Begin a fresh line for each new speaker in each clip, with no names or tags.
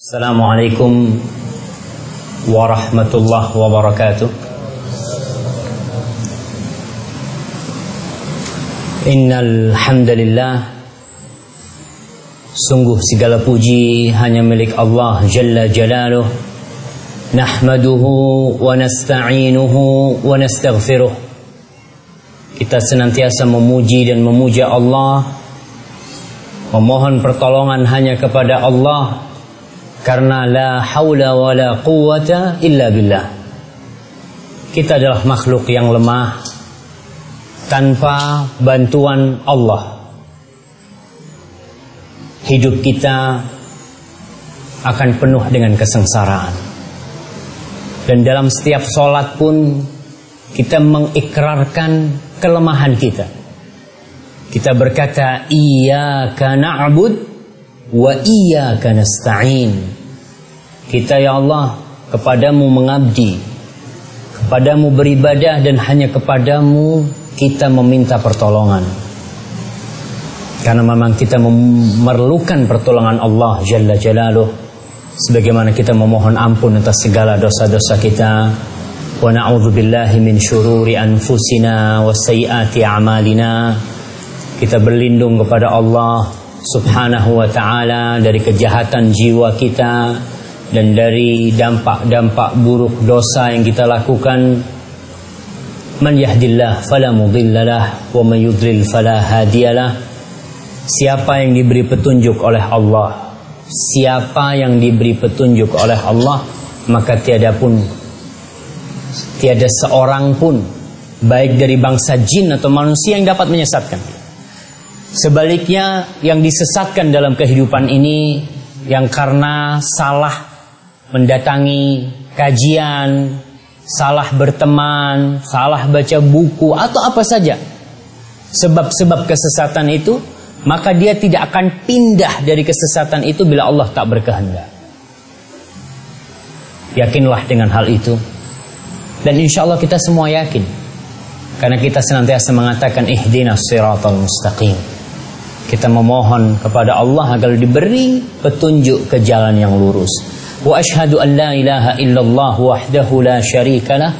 السلام عليكم ورحمة الله وبركاته إن الحمد لله Sungguh segala puji hanya milik Allah Jalla Jalaluh Nahmaduhu wa nasta'inuhu wa nastaghfiruh Kita senantiasa memuji dan memuja Allah Memohon pertolongan hanya kepada Allah Karena la haula wa la quwata illa billah Kita adalah makhluk yang lemah Tanpa bantuan Allah hidup kita akan penuh dengan kesengsaraan. Dan dalam setiap sholat pun kita mengikrarkan kelemahan kita. Kita berkata, Iyaka na'bud wa iyaka nasta'in. Kita ya Allah kepadamu mengabdi, kepadamu beribadah dan hanya kepadamu kita meminta pertolongan. Karena memang kita memerlukan pertolongan Allah Jalla Jalaluh Sebagaimana kita memohon ampun atas segala dosa-dosa kita Wa na'udhu billahi min syururi anfusina wa sayyati a'malina Kita berlindung kepada Allah subhanahu wa ta'ala Dari kejahatan jiwa kita Dan dari dampak-dampak buruk dosa yang kita lakukan. Man yahdillah fala mudhillalah Wa man yudlil fala hadiyalah Siapa yang diberi petunjuk oleh Allah? Siapa yang diberi petunjuk oleh Allah? Maka tiada pun Tiada seorang pun Baik dari bangsa jin atau manusia yang dapat menyesatkan Sebaliknya yang disesatkan dalam kehidupan ini Yang karena salah mendatangi kajian Salah berteman Salah baca buku Atau apa saja Sebab-sebab kesesatan itu maka dia tidak akan pindah dari kesesatan itu bila Allah tak berkehendak. Yakinlah dengan hal itu. Dan insya Allah kita semua yakin. Karena kita senantiasa mengatakan ihdinas siratal mustaqim. Kita memohon kepada Allah agar diberi petunjuk ke jalan yang lurus. Wa ashhadu an la ilaha illallah wahdahu la syarikalah.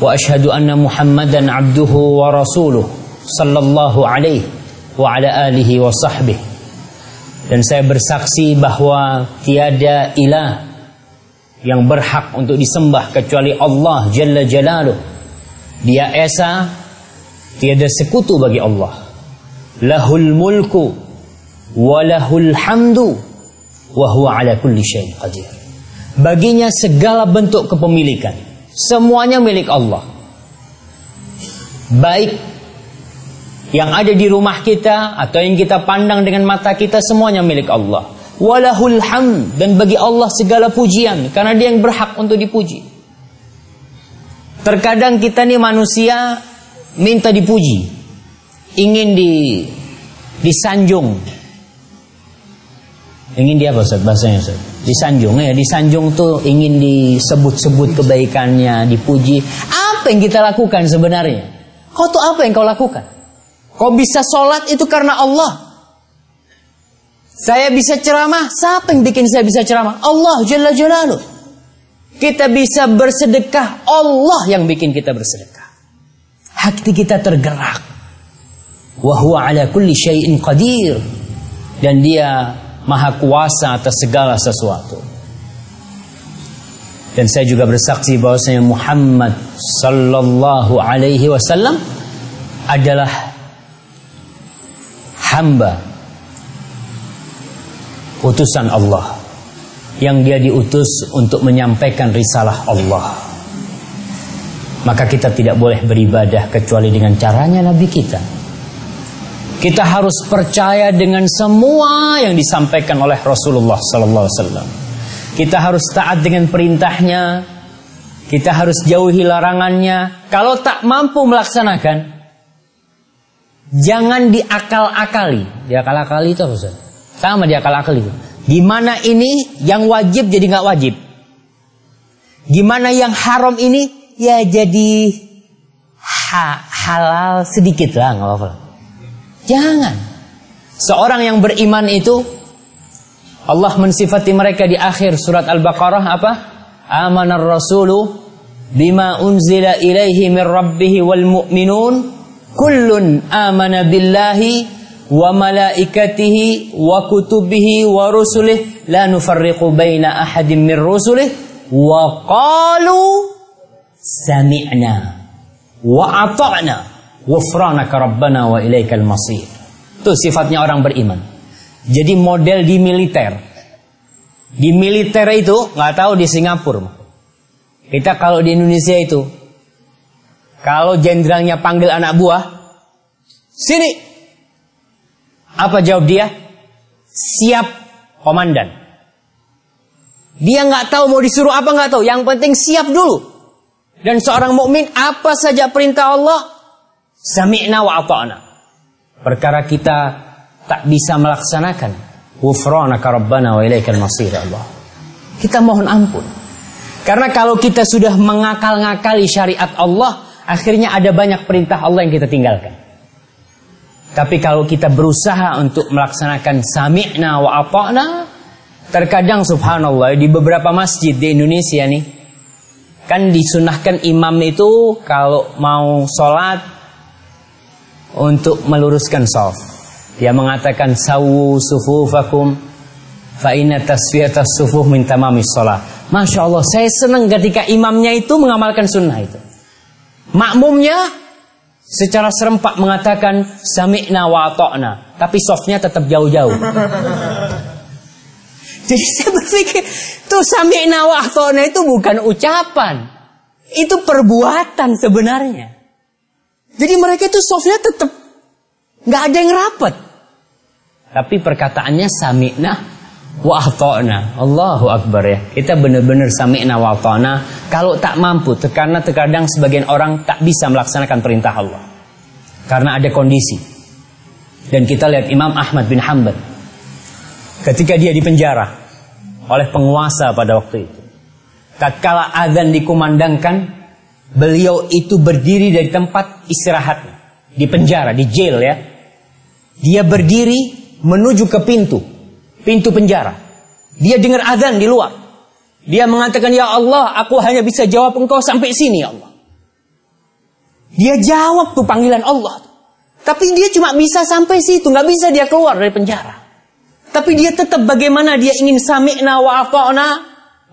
Wa ashhadu anna Muhammadan abduhu wa rasuluh sallallahu alaihi wa ala alihi wa sahbih dan saya bersaksi bahwa tiada ilah yang berhak untuk disembah kecuali Allah Jalla Jalaluh dia esa tiada sekutu bagi Allah lahul mulku wa lahul hamdu wa huwa ala kulli syai'in qadir baginya segala bentuk kepemilikan semuanya milik Allah baik yang ada di rumah kita atau yang kita pandang dengan mata kita semuanya milik Allah. Walahul ham dan bagi Allah segala pujian karena dia yang berhak untuk dipuji. Terkadang kita nih manusia minta dipuji, ingin di disanjung. Ingin dia apa Ustaz bahasanya Ustaz? Disanjung ya, disanjung tuh ingin disebut-sebut kebaikannya, dipuji. Apa yang kita lakukan sebenarnya? Kau tuh apa yang kau lakukan? Kok bisa sholat itu karena Allah. Saya bisa ceramah. Siapa yang bikin saya bisa ceramah? Allah Jalla Jalaluh. Kita bisa bersedekah. Allah yang bikin kita bersedekah. Hati kita tergerak. Wahuwa ala kulli syai'in qadir. Dan dia maha kuasa atas segala sesuatu. Dan saya juga bersaksi bahwasanya Muhammad sallallahu alaihi wasallam adalah hamba utusan Allah yang dia diutus untuk menyampaikan risalah Allah maka kita tidak boleh beribadah kecuali dengan caranya Nabi kita kita harus percaya dengan semua yang disampaikan oleh Rasulullah sallallahu alaihi kita harus taat dengan perintahnya kita harus jauhi larangannya kalau tak mampu melaksanakan Jangan diakal-akali. Diakal-akali itu apa Ustaz? Sama diakal-akali. Gimana ini yang wajib jadi nggak wajib? Gimana yang haram ini ya jadi ha halal sedikit lah nggak apa-apa. Jangan. Seorang yang beriman itu Allah mensifati mereka di akhir surat Al-Baqarah apa? Amanar rasulu bima unzila ilaihi min rabbih wal mu'minun kullun amana billahi wa malaikatihi wa kutubihi wa rusulih la nufarriqu baina ahadin min rusulih wa qalu sami'na wa ata'na ghufranaka rabbana wa ilaikal masir itu sifatnya orang beriman jadi model di militer di militer itu nggak tahu di Singapura kita kalau di Indonesia itu kalau jenderalnya panggil anak buah sini apa jawab dia? Siap komandan. Dia nggak tahu mau disuruh apa nggak tahu. Yang penting siap dulu. Dan seorang mukmin apa saja perintah Allah, sami'na wa ata'na. Perkara kita tak bisa melaksanakan, ghufranaka rabbana wa ilaikal masir ya Allah. Kita mohon ampun. Karena kalau kita sudah mengakal-ngakali syariat Allah, akhirnya ada banyak perintah Allah yang kita tinggalkan. Tapi kalau kita berusaha untuk melaksanakan sami'na wa ata'na, terkadang subhanallah di beberapa masjid di Indonesia nih, kan disunahkan imam itu kalau mau sholat untuk meluruskan soft. Dia mengatakan sawu sufufakum fa inna tasfiyatas sufuh min tamamis sholat. Masya Allah, saya senang ketika imamnya itu mengamalkan sunnah itu. Makmumnya secara serempak mengatakan sami'na wa ta'na, tapi softnya tetap jauh-jauh. Jadi saya berpikir, tuh sami'na wa ta'na itu bukan ucapan. Itu perbuatan sebenarnya. Jadi mereka itu softnya tetap nggak ada yang rapat. Tapi perkataannya sami'na wa ta'na. Allahu Akbar ya. Kita benar-benar sami'na wa ta'na. Kalau tak mampu, karena terkadang sebagian orang tak bisa melaksanakan perintah Allah. Karena ada kondisi. Dan kita lihat Imam Ahmad bin Hanbal. Ketika dia dipenjara oleh penguasa pada waktu itu. Tatkala azan dikumandangkan, beliau itu berdiri dari tempat istirahatnya. Di penjara, di jail ya. Dia berdiri menuju ke pintu pintu penjara. Dia dengar azan di luar. Dia mengatakan, Ya Allah, aku hanya bisa jawab engkau sampai sini, ya Allah. Dia jawab tuh panggilan Allah. Tapi dia cuma bisa sampai situ, nggak bisa dia keluar dari penjara. Tapi dia tetap bagaimana dia ingin sami'na wa ata'na.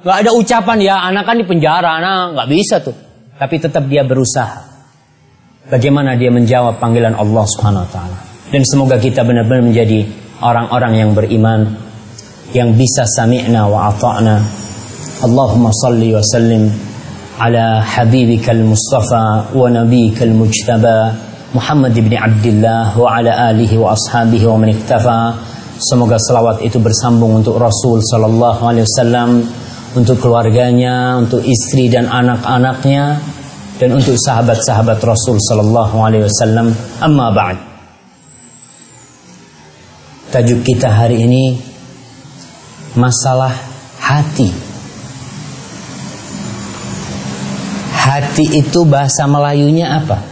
Gak ada ucapan, ya anak kan di penjara, anak nggak bisa tuh. Tapi tetap dia berusaha. Bagaimana dia menjawab panggilan Allah Subhanahu wa taala. Dan semoga kita benar-benar menjadi orang-orang yang beriman yang bisa sami'na wa ata'na Allahumma salli wa sallim ala habibikal mustafa wa nabiyikal mujtaba Muhammad ibn Abdullah wa ala alihi wa ashabihi wa man iktafa semoga salawat itu bersambung untuk Rasul sallallahu alaihi wasallam untuk keluarganya untuk istri dan anak-anaknya dan untuk sahabat-sahabat Rasul sallallahu alaihi wasallam amma ba'd Tajuk kita hari ini masalah hati. Hati itu bahasa Melayunya apa?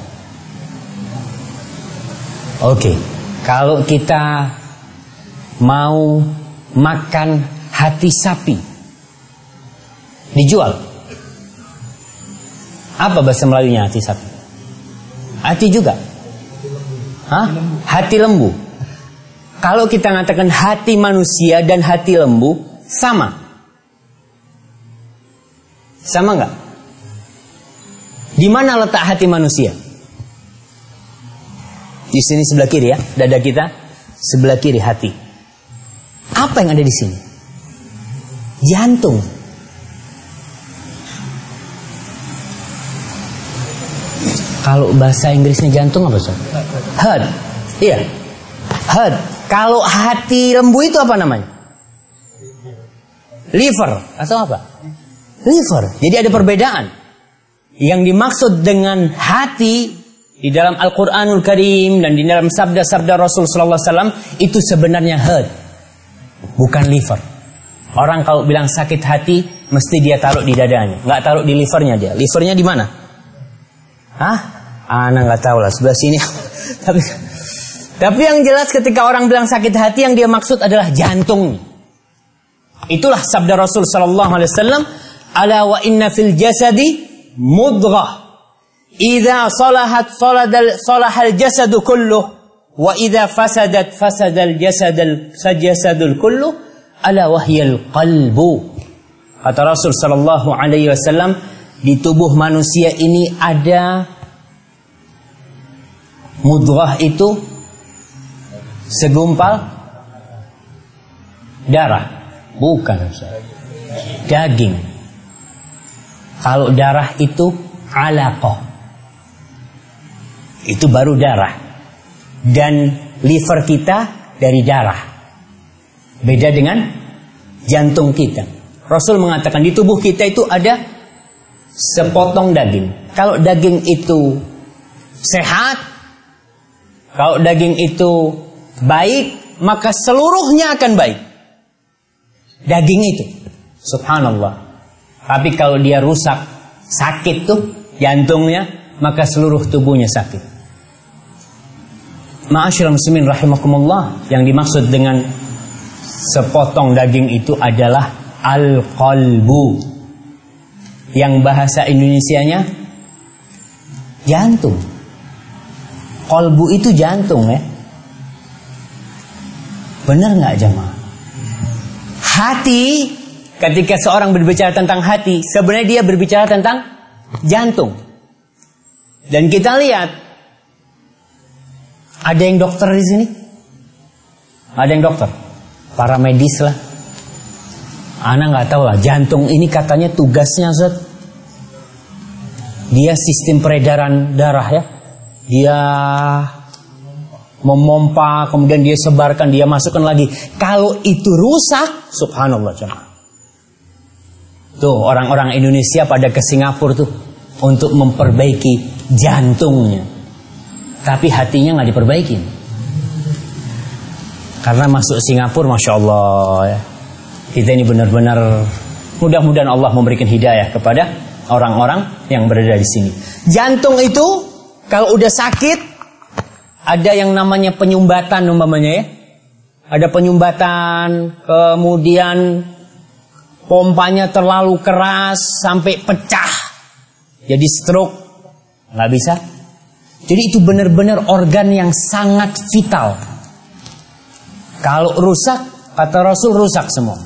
Oke, kalau kita mau makan hati sapi, dijual. Apa bahasa Melayunya hati sapi? Hati juga. Hah? Hati lembu. Kalau kita mengatakan hati manusia dan hati lembu sama. Sama nggak? Di mana letak hati manusia? Di sini sebelah kiri ya, dada kita sebelah kiri hati. Apa yang ada di sini? Jantung. Kalau bahasa Inggrisnya jantung apa sih? Heart. Iya. Heart. Kalau hati lembu itu apa namanya? Liver atau apa? Liver. Jadi ada perbedaan. Yang dimaksud dengan hati di dalam Al-Quranul Karim dan di dalam sabda-sabda Rasul Sallallahu Alaihi Wasallam itu sebenarnya heart, bukan liver. Orang kalau bilang sakit hati, mesti dia taruh di dadanya, nggak taruh di livernya dia. Livernya di mana? Hah? Anak nggak tahu lah sebelah sini. Tapi tapi yang jelas ketika orang bilang sakit hati yang dia maksud adalah jantung. Itulah sabda Rasul sallallahu alaihi wasallam, "Ala wa inna fil jasadi mudghah. Idza salahat saladal salahal jasadu kulluh wa idza fasadat fasadal jasadal sajasadul kulluh ala wahyal qalbu." Kata Rasul sallallahu alaihi wasallam, di tubuh manusia ini ada mudghah itu segumpal darah, bukan daging. Kalau darah itu alaqah. Itu baru darah. Dan liver kita dari darah. Beda dengan jantung kita. Rasul mengatakan di tubuh kita itu ada sepotong daging. Kalau daging itu sehat, kalau daging itu baik, maka seluruhnya akan baik. Daging itu. Subhanallah. Tapi kalau dia rusak, sakit tuh jantungnya, maka seluruh tubuhnya sakit. Ma'asyiral muslimin rahimakumullah, yang dimaksud dengan sepotong daging itu adalah al-qalbu. Yang bahasa Indonesianya jantung. Kolbu itu jantung ya. Benar nggak jemaah? Hati ketika seorang berbicara tentang hati, sebenarnya dia berbicara tentang jantung. Dan kita lihat ada yang dokter di sini? Ada yang dokter? Para medis lah. Ana nggak tahu lah. Jantung ini katanya tugasnya Zat. Dia sistem peredaran darah ya. Dia memompa, kemudian dia sebarkan, dia masukkan lagi. Kalau itu rusak, subhanallah jemaah. Tuh orang-orang Indonesia pada ke Singapura tuh untuk memperbaiki jantungnya. Tapi hatinya nggak diperbaiki. Karena masuk Singapura, masya Allah ya. Kita ini benar-benar mudah-mudahan Allah memberikan hidayah kepada orang-orang yang berada di sini. Jantung itu kalau udah sakit ada yang namanya penyumbatan umpamanya ya. Ada penyumbatan, kemudian pompanya terlalu keras sampai pecah. Jadi stroke. nggak bisa. Jadi itu benar-benar organ yang sangat vital. Kalau rusak, kata Rasul rusak semua.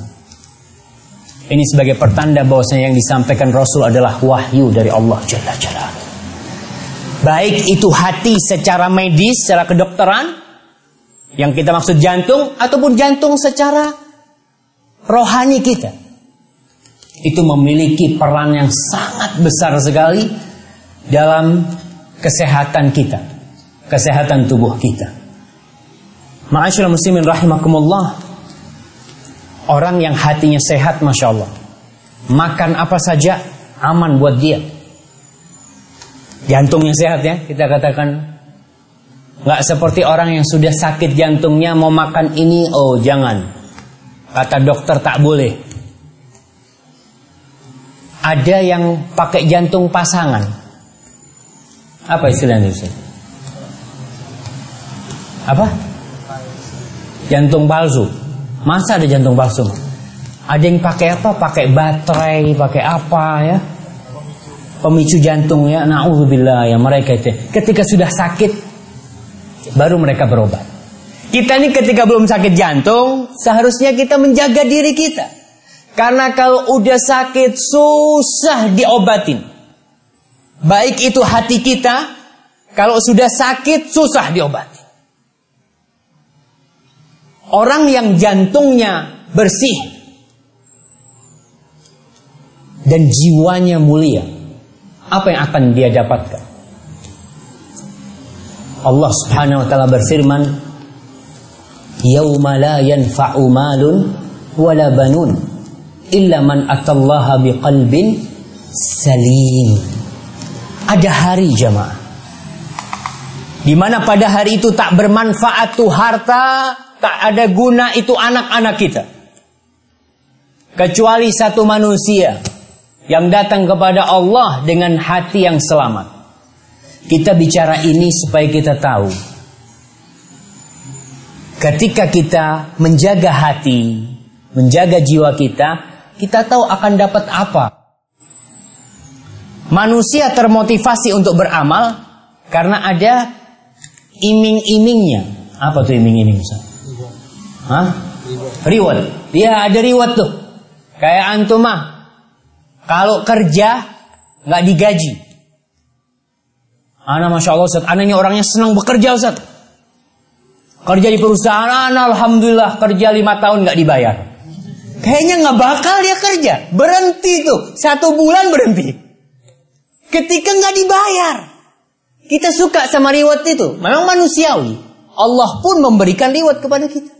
Ini sebagai pertanda bahwasanya yang disampaikan Rasul adalah wahyu dari Allah Jalla Jalla. Baik itu hati secara medis, secara kedokteran, yang kita maksud jantung, ataupun jantung secara rohani kita. Itu memiliki peran yang sangat besar sekali dalam kesehatan kita, kesehatan tubuh kita. Ma'asyiral muslimin rahimakumullah. Orang yang hatinya sehat Masya Allah Makan apa saja aman buat dia Jantungnya sehat ya Kita katakan nggak seperti orang yang sudah sakit jantungnya Mau makan ini Oh jangan Kata dokter tak boleh Ada yang pakai jantung pasangan Apa istilahnya itu? Apa? Jantung palsu Masa ada jantung palsu? Ada yang pakai apa? Pakai baterai, pakai apa ya? Pemicu jantung ya. Nauzubillah ya mereka itu. Ketika sudah sakit baru mereka berobat. Kita ini ketika belum sakit jantung, seharusnya kita menjaga diri kita. Karena kalau udah sakit susah diobatin. Baik itu hati kita, kalau sudah sakit susah diobatin. Orang yang jantungnya bersih dan jiwanya mulia, apa yang akan dia dapatkan? Allah Subhanahu wa taala berfirman, "Yauma la yanfa'u malun wala banun illa man atallaha biqalbin salim." Ada hari jamaah di mana pada hari itu tak bermanfaat tuh harta, tak ada guna itu anak-anak kita. Kecuali satu manusia yang datang kepada Allah dengan hati yang selamat. Kita bicara ini supaya kita tahu. Ketika kita menjaga hati, menjaga jiwa kita, kita tahu akan dapat apa. Manusia termotivasi untuk beramal karena ada iming-imingnya. Apa tuh iming-iming? Hah? Reward. Ya ada reward tuh. Kayak antum mah. Kalau kerja nggak digaji. Ana masya Allah Ustaz. Ana ini orangnya senang bekerja Ustaz. Kerja di perusahaan, Ana alhamdulillah kerja lima tahun nggak dibayar. Kayaknya nggak bakal dia kerja. Berhenti tuh. Satu bulan berhenti. Ketika nggak dibayar. Kita suka sama reward itu. Memang manusiawi. Allah pun memberikan reward kepada kita.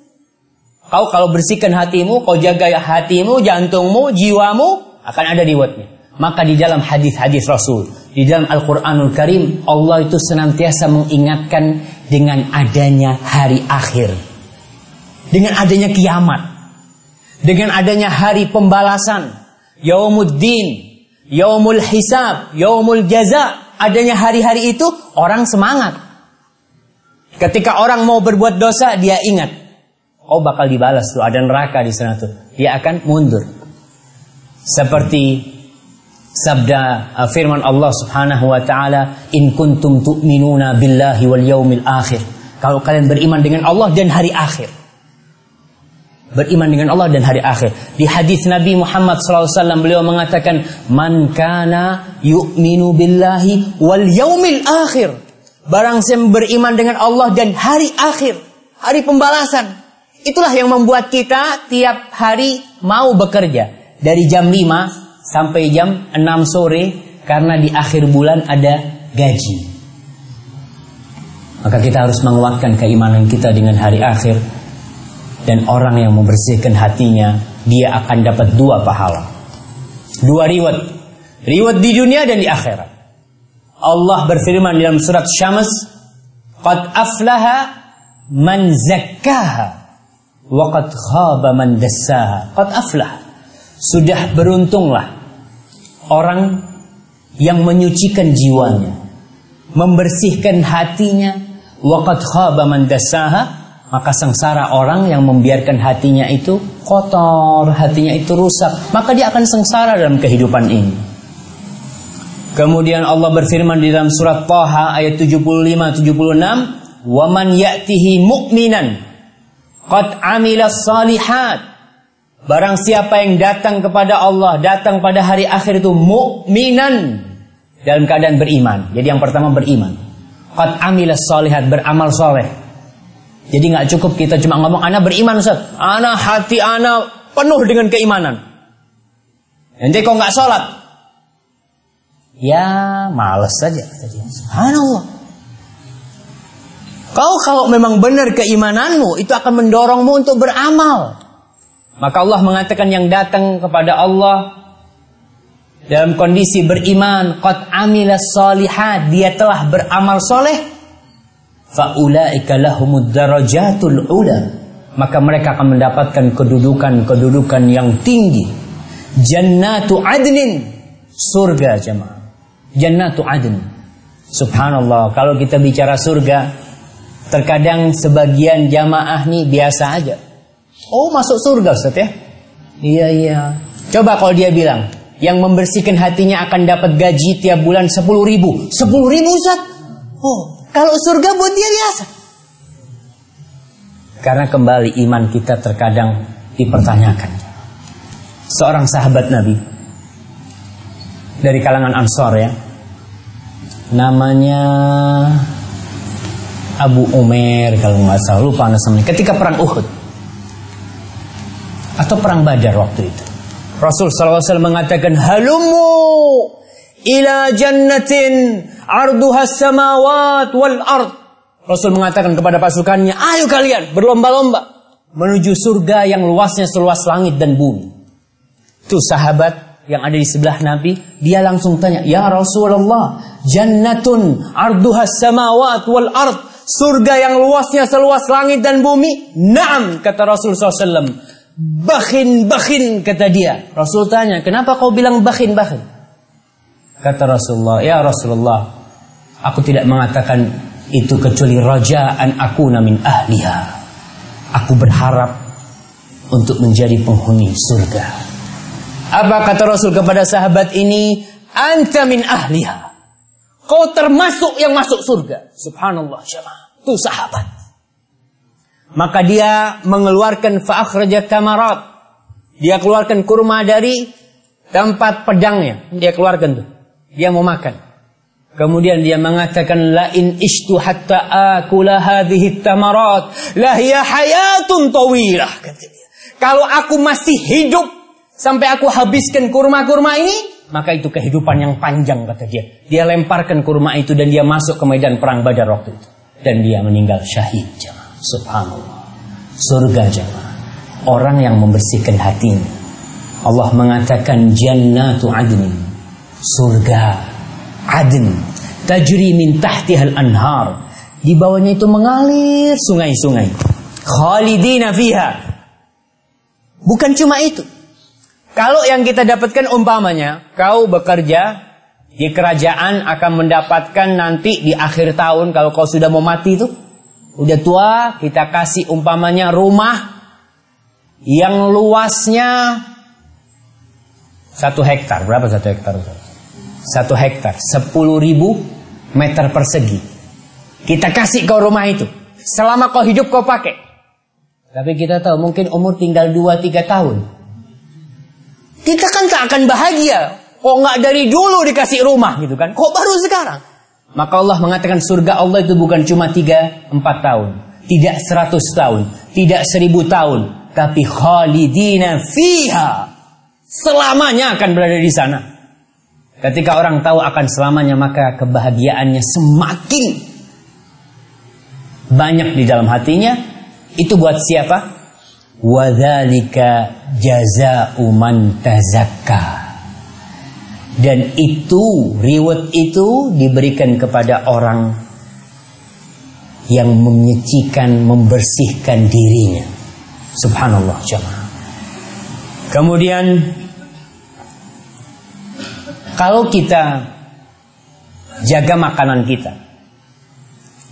Kau kalau bersihkan hatimu, kau jaga hatimu, jantungmu, jiwamu, akan ada rewardnya. Maka di dalam hadis-hadis Rasul, di dalam Al-Quranul Karim, Allah itu senantiasa mengingatkan dengan adanya hari akhir. Dengan adanya kiamat. Dengan adanya hari pembalasan. Yaumuddin. Yaumul hisab. Yaumul jaza. Adanya hari-hari itu, orang semangat. Ketika orang mau berbuat dosa, dia ingat. Oh bakal dibalas tuh, ada neraka di sana tuh. Dia akan mundur. Seperti sabda uh, firman Allah Subhanahu wa taala, "In kuntum tu'minuna billahi wal yaumil akhir." Kalau kalian beriman dengan Allah dan hari akhir. Beriman dengan Allah dan hari akhir. Di hadis Nabi Muhammad SAW beliau mengatakan, "Man kana yu'minu billahi wal yaumil akhir." Barang siapa beriman dengan Allah dan hari akhir, hari pembalasan. Itulah yang membuat kita tiap hari mau bekerja dari jam 5 sampai jam 6 sore karena di akhir bulan ada gaji. Maka kita harus menguatkan keimanan kita dengan hari akhir dan orang yang membersihkan hatinya dia akan dapat dua pahala. Dua riwat. Riwat di dunia dan di akhirat. Allah berfirman dalam surat Syams, "Qad aflaha man zakkaha wa qad khaba man dassaha." Qad aflaha sudah beruntunglah orang yang menyucikan jiwanya, membersihkan hatinya, waqad khaba man maka sengsara orang yang membiarkan hatinya itu kotor, hatinya itu rusak, maka dia akan sengsara dalam kehidupan ini. Kemudian Allah berfirman di dalam surat Taha ayat 75 76, "Wa man ya'tihi mu'minan qad amila salihat Barang siapa yang datang kepada Allah, datang pada hari akhir itu mukminan dalam keadaan beriman. Jadi yang pertama beriman. Qad amilas solihat, beramal soleh. Jadi nggak cukup kita cuma ngomong ana beriman Ustaz. Ana hati ana penuh dengan keimanan. Nanti kok nggak sholat? Ya males saja Subhanallah. Kau kalau memang benar keimananmu itu akan mendorongmu untuk beramal. Maka Allah mengatakan yang datang kepada Allah dalam kondisi beriman, qad amila salihat, dia telah beramal soleh, faulaika lahumud darajatul ula. Maka mereka akan mendapatkan kedudukan-kedudukan yang tinggi. Jannatu adnin, surga jemaah. Jannatu adn. Subhanallah, kalau kita bicara surga, terkadang sebagian jamaah nih biasa aja Oh masuk surga Ustaz ya? Iya iya. Coba kalau dia bilang, yang membersihkan hatinya akan dapat gaji tiap bulan 10 ribu. 10 ribu Ustaz? Oh, kalau surga buat dia biasa. Karena kembali iman kita terkadang dipertanyakan. Seorang sahabat Nabi dari kalangan Ansor ya. Namanya Abu Umair kalau nggak salah lupa namanya. Ketika perang Uhud atau perang Badar waktu itu. Rasul SAW mengatakan halumu ila jannatin arduha samawat wal ard. Rasul mengatakan kepada pasukannya, ayo kalian berlomba-lomba menuju surga yang luasnya seluas langit dan bumi. Itu sahabat yang ada di sebelah Nabi, dia langsung tanya, "Ya Rasulullah, jannatun arduha samawat wal ard." Surga yang luasnya seluas langit dan bumi? Naam, kata Rasul SAW. Bakhin, bakhin, kata dia. Rasul tanya, kenapa kau bilang bakhin, bakhin? Kata Rasulullah, ya Rasulullah, aku tidak mengatakan itu kecuali rajaan aku namin ahliha. Aku berharap untuk menjadi penghuni surga. Apa kata Rasul kepada sahabat ini? Anta min ahliha. Kau termasuk yang masuk surga. Subhanallah jemaah. Itu sahabat. Maka dia mengeluarkan fa'akhraja tamarat. Dia keluarkan kurma dari tempat pedangnya. Dia keluarkan tuh. Dia mau makan. Kemudian dia mengatakan la in ishtu hatta akula hadhihi tamarat la hiya hayatun tawilah Kalau aku masih hidup sampai aku habiskan kurma-kurma ini, maka itu kehidupan yang panjang kata dia. Dia lemparkan kurma itu dan dia masuk ke medan perang Badar waktu itu dan dia meninggal syahid jemaah. Subhanallah. Surga jemaah. Orang yang membersihkan hatinya. Allah mengatakan jannatu adnin. Surga adn tajri min tahtihal anhar di bawahnya itu mengalir sungai-sungai khalidina fiha bukan cuma itu kalau yang kita dapatkan umpamanya kau bekerja di kerajaan akan mendapatkan nanti di akhir tahun kalau kau sudah mau mati itu udah tua kita kasih umpamanya rumah yang luasnya satu hektar berapa satu hektar satu hektar, sepuluh ribu meter persegi. Kita kasih kau rumah itu. Selama kau hidup kau pakai. Tapi kita tahu mungkin umur tinggal dua tiga tahun. Kita kan tak akan bahagia. Kok nggak dari dulu dikasih rumah gitu kan? Kok baru sekarang? Maka Allah mengatakan surga Allah itu bukan cuma tiga empat tahun. Tidak seratus tahun. Tidak seribu tahun. Tapi khalidina fiha. Selamanya akan berada di sana. Ketika orang tahu akan selamanya maka kebahagiaannya semakin banyak di dalam hatinya. Itu buat siapa? Wadzalika jaza'u man tazakka. Dan itu reward itu diberikan kepada orang yang menyecikan, membersihkan dirinya. Subhanallah jemaah. Kemudian kalau kita jaga makanan kita,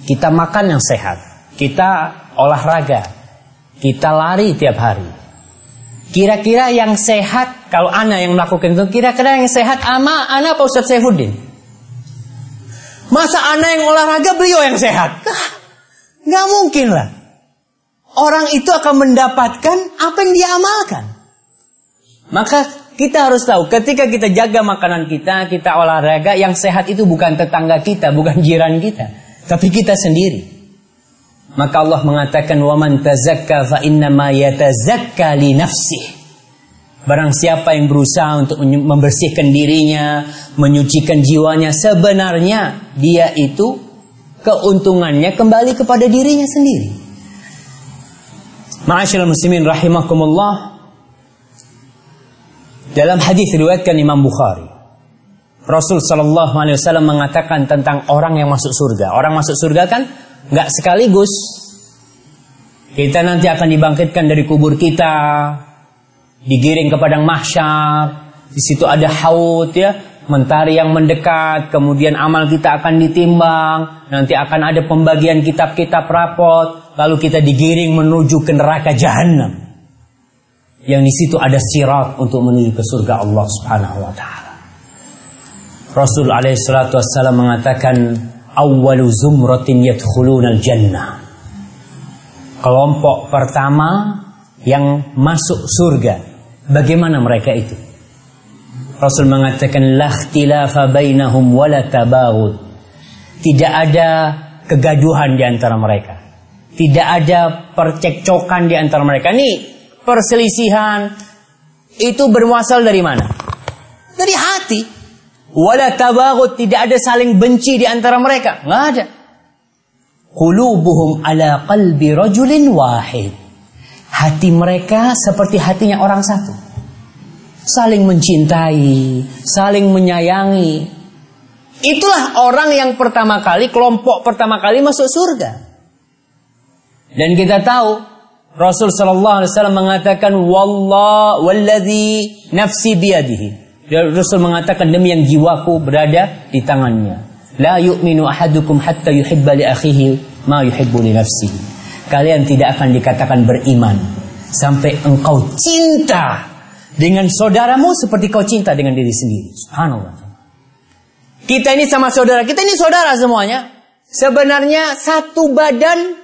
kita makan yang sehat, kita olahraga, kita lari tiap hari. Kira-kira yang sehat, kalau Ana yang melakukan itu, kira-kira yang sehat ama Ana apa Ustaz Saifuddin? Masa Ana yang olahraga, beliau yang sehat? Nggak mungkin lah. Orang itu akan mendapatkan apa yang dia amalkan. Maka kita harus tahu ketika kita jaga makanan kita, kita olahraga, yang sehat itu bukan tetangga kita, bukan jiran kita, tapi kita sendiri. Maka Allah mengatakan waman tazakka fa innama yatazakka li nafsih. Barang siapa yang berusaha untuk membersihkan dirinya, menyucikan jiwanya, sebenarnya dia itu keuntungannya kembali kepada dirinya sendiri. Ma'asyiral muslimin rahimakumullah, dalam hadis riwayatkan Imam Bukhari, Rasul Shallallahu Alaihi Wasallam mengatakan tentang orang yang masuk surga. Orang masuk surga kan nggak sekaligus. Kita nanti akan dibangkitkan dari kubur kita, digiring ke padang mahsyar. Di situ ada haud ya, mentari yang mendekat, kemudian amal kita akan ditimbang, nanti akan ada pembagian kitab-kitab rapot, lalu kita digiring menuju ke neraka jahanam yang di situ ada sirat untuk menuju ke surga Allah Subhanahu wa taala. Rasul alaihi salatu wassalam mengatakan awwalu zumratin yadkhuluna al-jannah. Kelompok pertama yang masuk surga. Bagaimana mereka itu? Rasul mengatakan la ikhtilafa bainahum wala tabaghud. Tidak ada kegaduhan di antara mereka. Tidak ada percekcokan di antara mereka. Nih perselisihan itu bermuasal dari mana? Dari hati. Wala tabaghut tidak ada saling benci di antara mereka, nggak ada. Qulubuhum ala qalbi rajulin wahid. Hati mereka seperti hatinya orang satu. Saling mencintai, saling menyayangi. Itulah orang yang pertama kali, kelompok pertama kali masuk surga. Dan kita tahu Rasul sallallahu alaihi wasallam mengatakan wallah walladzi nafsi biyadihi. Rasul mengatakan demi yang jiwaku berada di tangannya. La yu'minu ahadukum hatta yuhibba li akhihi ma yuhibbu li nafsihi. Kalian tidak akan dikatakan beriman sampai engkau cinta dengan saudaramu seperti kau cinta dengan diri sendiri. Subhanallah. Kita ini sama saudara, kita ini saudara semuanya. Sebenarnya satu badan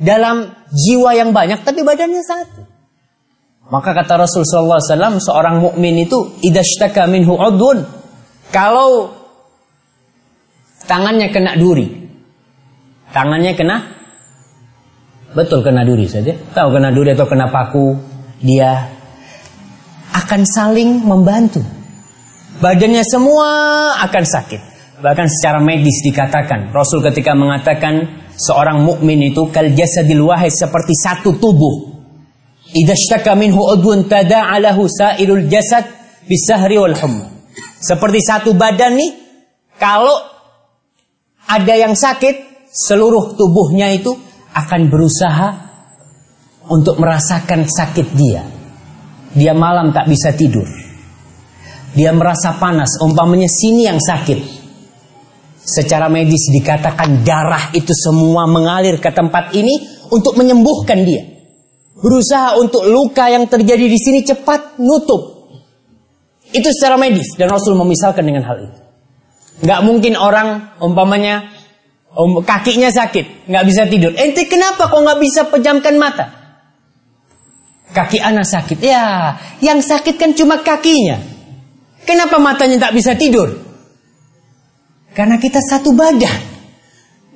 dalam jiwa yang banyak, tapi badannya satu. Maka kata Rasulullah SAW, seorang mukmin itu idashtaka minhu udhun. Kalau tangannya kena duri, tangannya kena, betul kena duri saja. Tahu kena duri atau kena paku, dia akan saling membantu. Badannya semua akan sakit. Bahkan secara medis dikatakan, Rasul ketika mengatakan seorang mukmin itu kal jasadil wahid seperti satu tubuh. Idza ishtaka minhu udwun tada'alahu sa'ilul jasad bisahri wal. Seperti satu badan nih, kalau ada yang sakit, seluruh tubuhnya itu akan berusaha untuk merasakan sakit dia. Dia malam tak bisa tidur. Dia merasa panas, umpamanya sini yang sakit. Secara medis dikatakan darah itu semua mengalir ke tempat ini untuk menyembuhkan dia. Berusaha untuk luka yang terjadi di sini cepat nutup. Itu secara medis dan Rasul memisalkan dengan hal itu. Nggak mungkin orang umpamanya um, kakinya sakit, nggak bisa tidur. Ente kenapa kok nggak bisa pejamkan mata? Kaki anak sakit. Ya, yang sakit kan cuma kakinya. Kenapa matanya tak bisa tidur? Karena kita satu badan.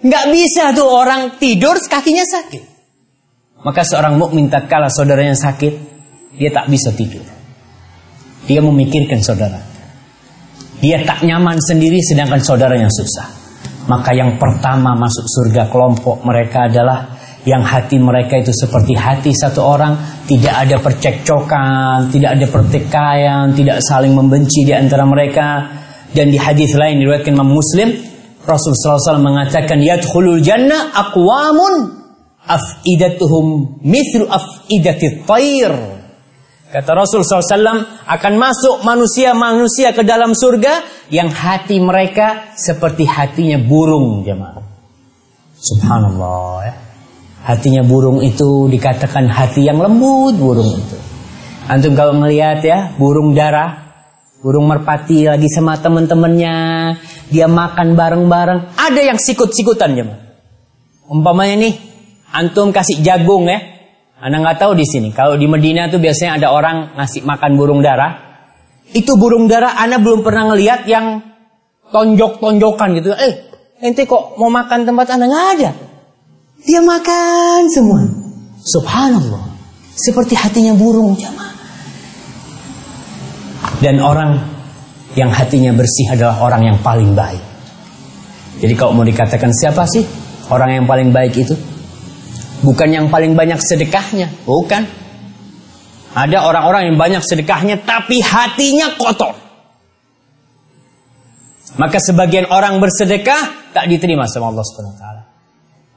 Nggak bisa tuh orang tidur kakinya sakit. Maka seorang mukmin tak kalah saudaranya sakit, dia tak bisa tidur. Dia memikirkan saudara. Dia tak nyaman sendiri sedangkan saudaranya susah. Maka yang pertama masuk surga kelompok mereka adalah yang hati mereka itu seperti hati satu orang, tidak ada percekcokan, tidak ada pertikaian, tidak saling membenci di antara mereka. Dan di hadis lain diriwayatkan Imam Muslim, Rasul SAW mengatakan yadkhulul jannah aqwamun afidatuhum mithlu afidatit tayr. Kata Rasul SAW akan masuk manusia-manusia ke dalam surga yang hati mereka seperti hatinya burung jemaah. Subhanallah ya. Hatinya burung itu dikatakan hati yang lembut burung itu. Antum kalau ngelihat ya burung darah, burung merpati lagi sama teman-temannya, dia makan bareng-bareng, ada yang sikut-sikutan jemaah. Umpamanya nih, antum kasih jagung ya, anda nggak tahu di sini. Kalau di Medina tuh biasanya ada orang ngasih makan burung darah. Itu burung darah Anda belum pernah ngelihat yang tonjok-tonjokan gitu. Eh, ente kok mau makan tempat Anda nggak ada? Dia makan semua. Subhanallah. Seperti hatinya burung jamaah. Dan orang yang hatinya bersih adalah orang yang paling baik. Jadi kalau mau dikatakan siapa sih orang yang paling baik itu? Bukan yang paling banyak sedekahnya, bukan. Ada orang-orang yang banyak sedekahnya tapi hatinya kotor. Maka sebagian orang bersedekah tak diterima sama Allah taala.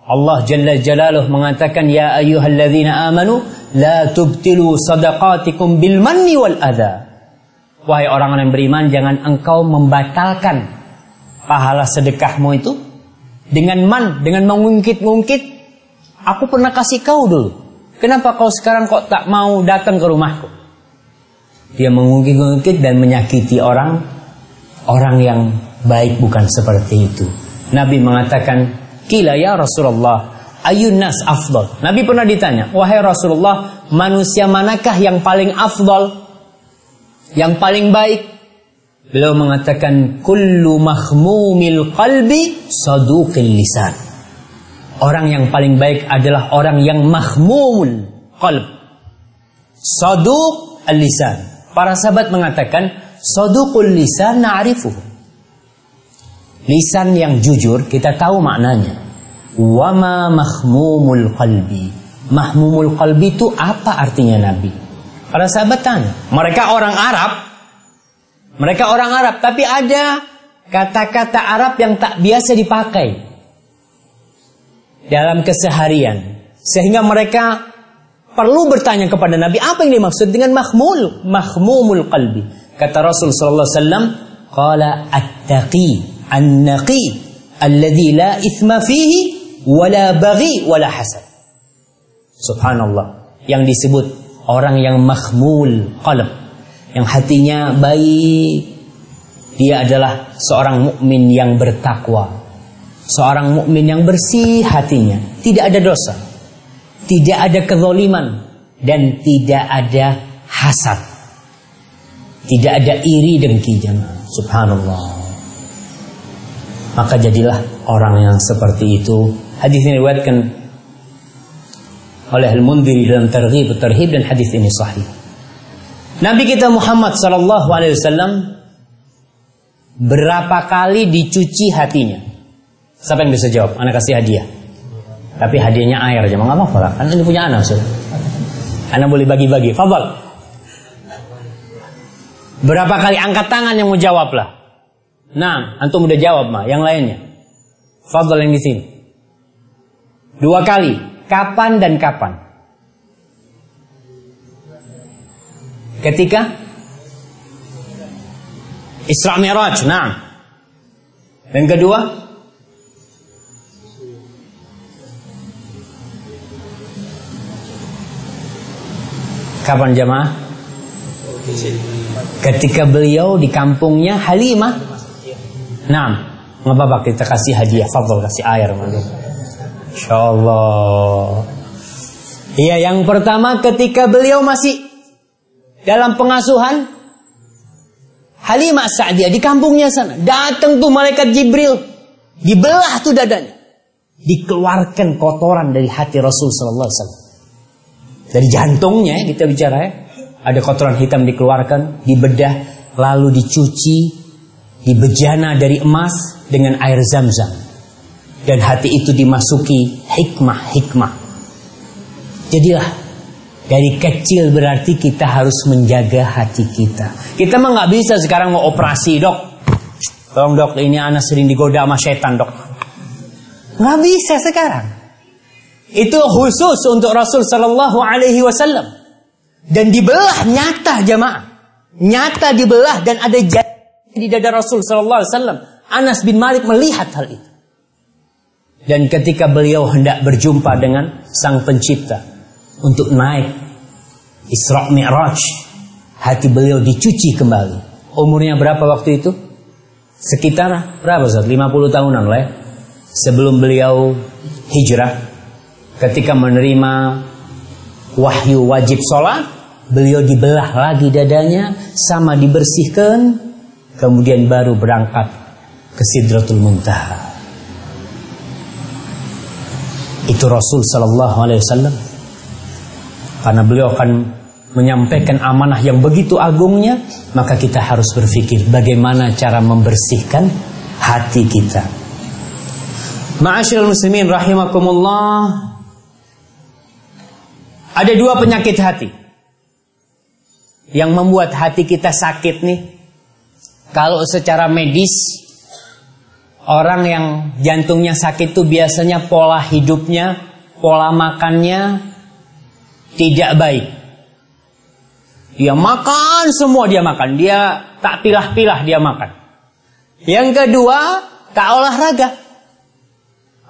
Allah Jalla Jalaluh mengatakan ya ayyuhalladzina amanu la tubtilu sadaqatikum bil manni wal adha. Wahai orang-orang yang beriman jangan engkau membatalkan pahala sedekahmu itu dengan man, dengan mengungkit-ungkit Aku pernah kasih kau dulu. Kenapa kau sekarang kok tak mau datang ke rumahku? Dia mengungkit-ungkit dan menyakiti orang orang yang baik bukan seperti itu. Nabi mengatakan, "Kila ya Rasulullah, ayun nas afdal?" Nabi pernah ditanya, "Wahai Rasulullah, manusia manakah yang paling afdal? Yang paling baik?" Beliau mengatakan, "Kullu mahmumil qalbi saduqil lisan." Orang yang paling baik adalah orang yang mahmumul qalb. Saduq al-lisan. Para sahabat mengatakan, saduqul lisan na'rifuh. Lisan yang jujur kita tahu maknanya. Wama mahmumul qalbi. Mahmumul qalbi itu apa artinya Nabi? Para sahabat tanya. Mereka orang Arab. Mereka orang Arab. Tapi ada kata-kata Arab yang tak biasa dipakai dalam keseharian. Sehingga mereka perlu bertanya kepada Nabi apa yang dimaksud dengan mahmul, mahmumul qalbi. Kata Rasul sallallahu alaihi wasallam, qala at-taqi an-naqi alladhi la ithma fihi wala baghi wala hasad. Subhanallah. Yang disebut orang yang mahmul qalb, yang hatinya baik. Dia adalah seorang mukmin yang bertakwa. Seorang mukmin yang bersih hatinya, tidak ada dosa, tidak ada kezaliman dan tidak ada hasad. Tidak ada iri dengki jemaah. Subhanallah. Maka jadilah orang yang seperti itu. Hadis ini diriwayatkan oleh Al-Mundhiri dalam Targhib Tarhib dan hadis ini sahih. Nabi kita Muhammad sallallahu alaihi wasallam berapa kali dicuci hatinya? Siapa yang bisa jawab? Anak kasih hadiah. Tapi hadiahnya air aja, nggak apa-apa lah. Kan ini punya anak sudah. Anak boleh bagi-bagi. Fadal. Berapa kali angkat tangan yang mau jawab lah? Nah, antum udah jawab mah. Yang lainnya. Fadal yang di sini. Dua kali. Kapan dan kapan? Ketika Isra Mi'raj. Nah. Dan kedua, Kapan jamaah? Ketika beliau di kampungnya Halimah. Nah, nggak apa-apa kita kasih hadiah, fadl kasih air Insya Allah. Iya, yang pertama ketika beliau masih dalam pengasuhan Halimah Sa'diyah di kampungnya sana. Datang tuh malaikat Jibril. Dibelah tuh dadanya. Dikeluarkan kotoran dari hati Rasul sallallahu alaihi wasallam. Dari jantungnya ya, kita bicara ya. Ada kotoran hitam dikeluarkan, dibedah, lalu dicuci, dibejana dari emas dengan air zam-zam. Dan hati itu dimasuki hikmah-hikmah. Jadilah dari kecil berarti kita harus menjaga hati kita. Kita mah nggak bisa sekarang mau operasi dok. Tolong dok, ini anak sering digoda sama setan dok. Nggak bisa sekarang. Itu khusus untuk Rasul Sallallahu Alaihi Wasallam dan dibelah nyata jamaah, nyata dibelah dan ada di dada Rasul Sallallahu Alaihi Wasallam. Anas bin Malik melihat hal itu. Dan ketika beliau hendak berjumpa dengan Sang Pencipta untuk naik Isra Mi'raj, hati beliau dicuci kembali. Umurnya berapa waktu itu? Sekitar berapa Ustaz? 50 tahunan lah ya. Sebelum beliau hijrah ketika menerima wahyu wajib sholat, beliau dibelah lagi dadanya, sama dibersihkan, kemudian baru berangkat ke Sidratul Muntaha. Itu Rasul Sallallahu Alaihi Wasallam. Karena beliau akan menyampaikan amanah yang begitu agungnya, maka kita harus berpikir bagaimana cara membersihkan hati kita. Ma'asyiral muslimin rahimakumullah, ada dua penyakit hati yang membuat hati kita sakit nih. Kalau secara medis orang yang jantungnya sakit itu biasanya pola hidupnya, pola makannya tidak baik. Dia makan semua dia makan, dia tak pilah-pilah dia makan. Yang kedua, tak olahraga.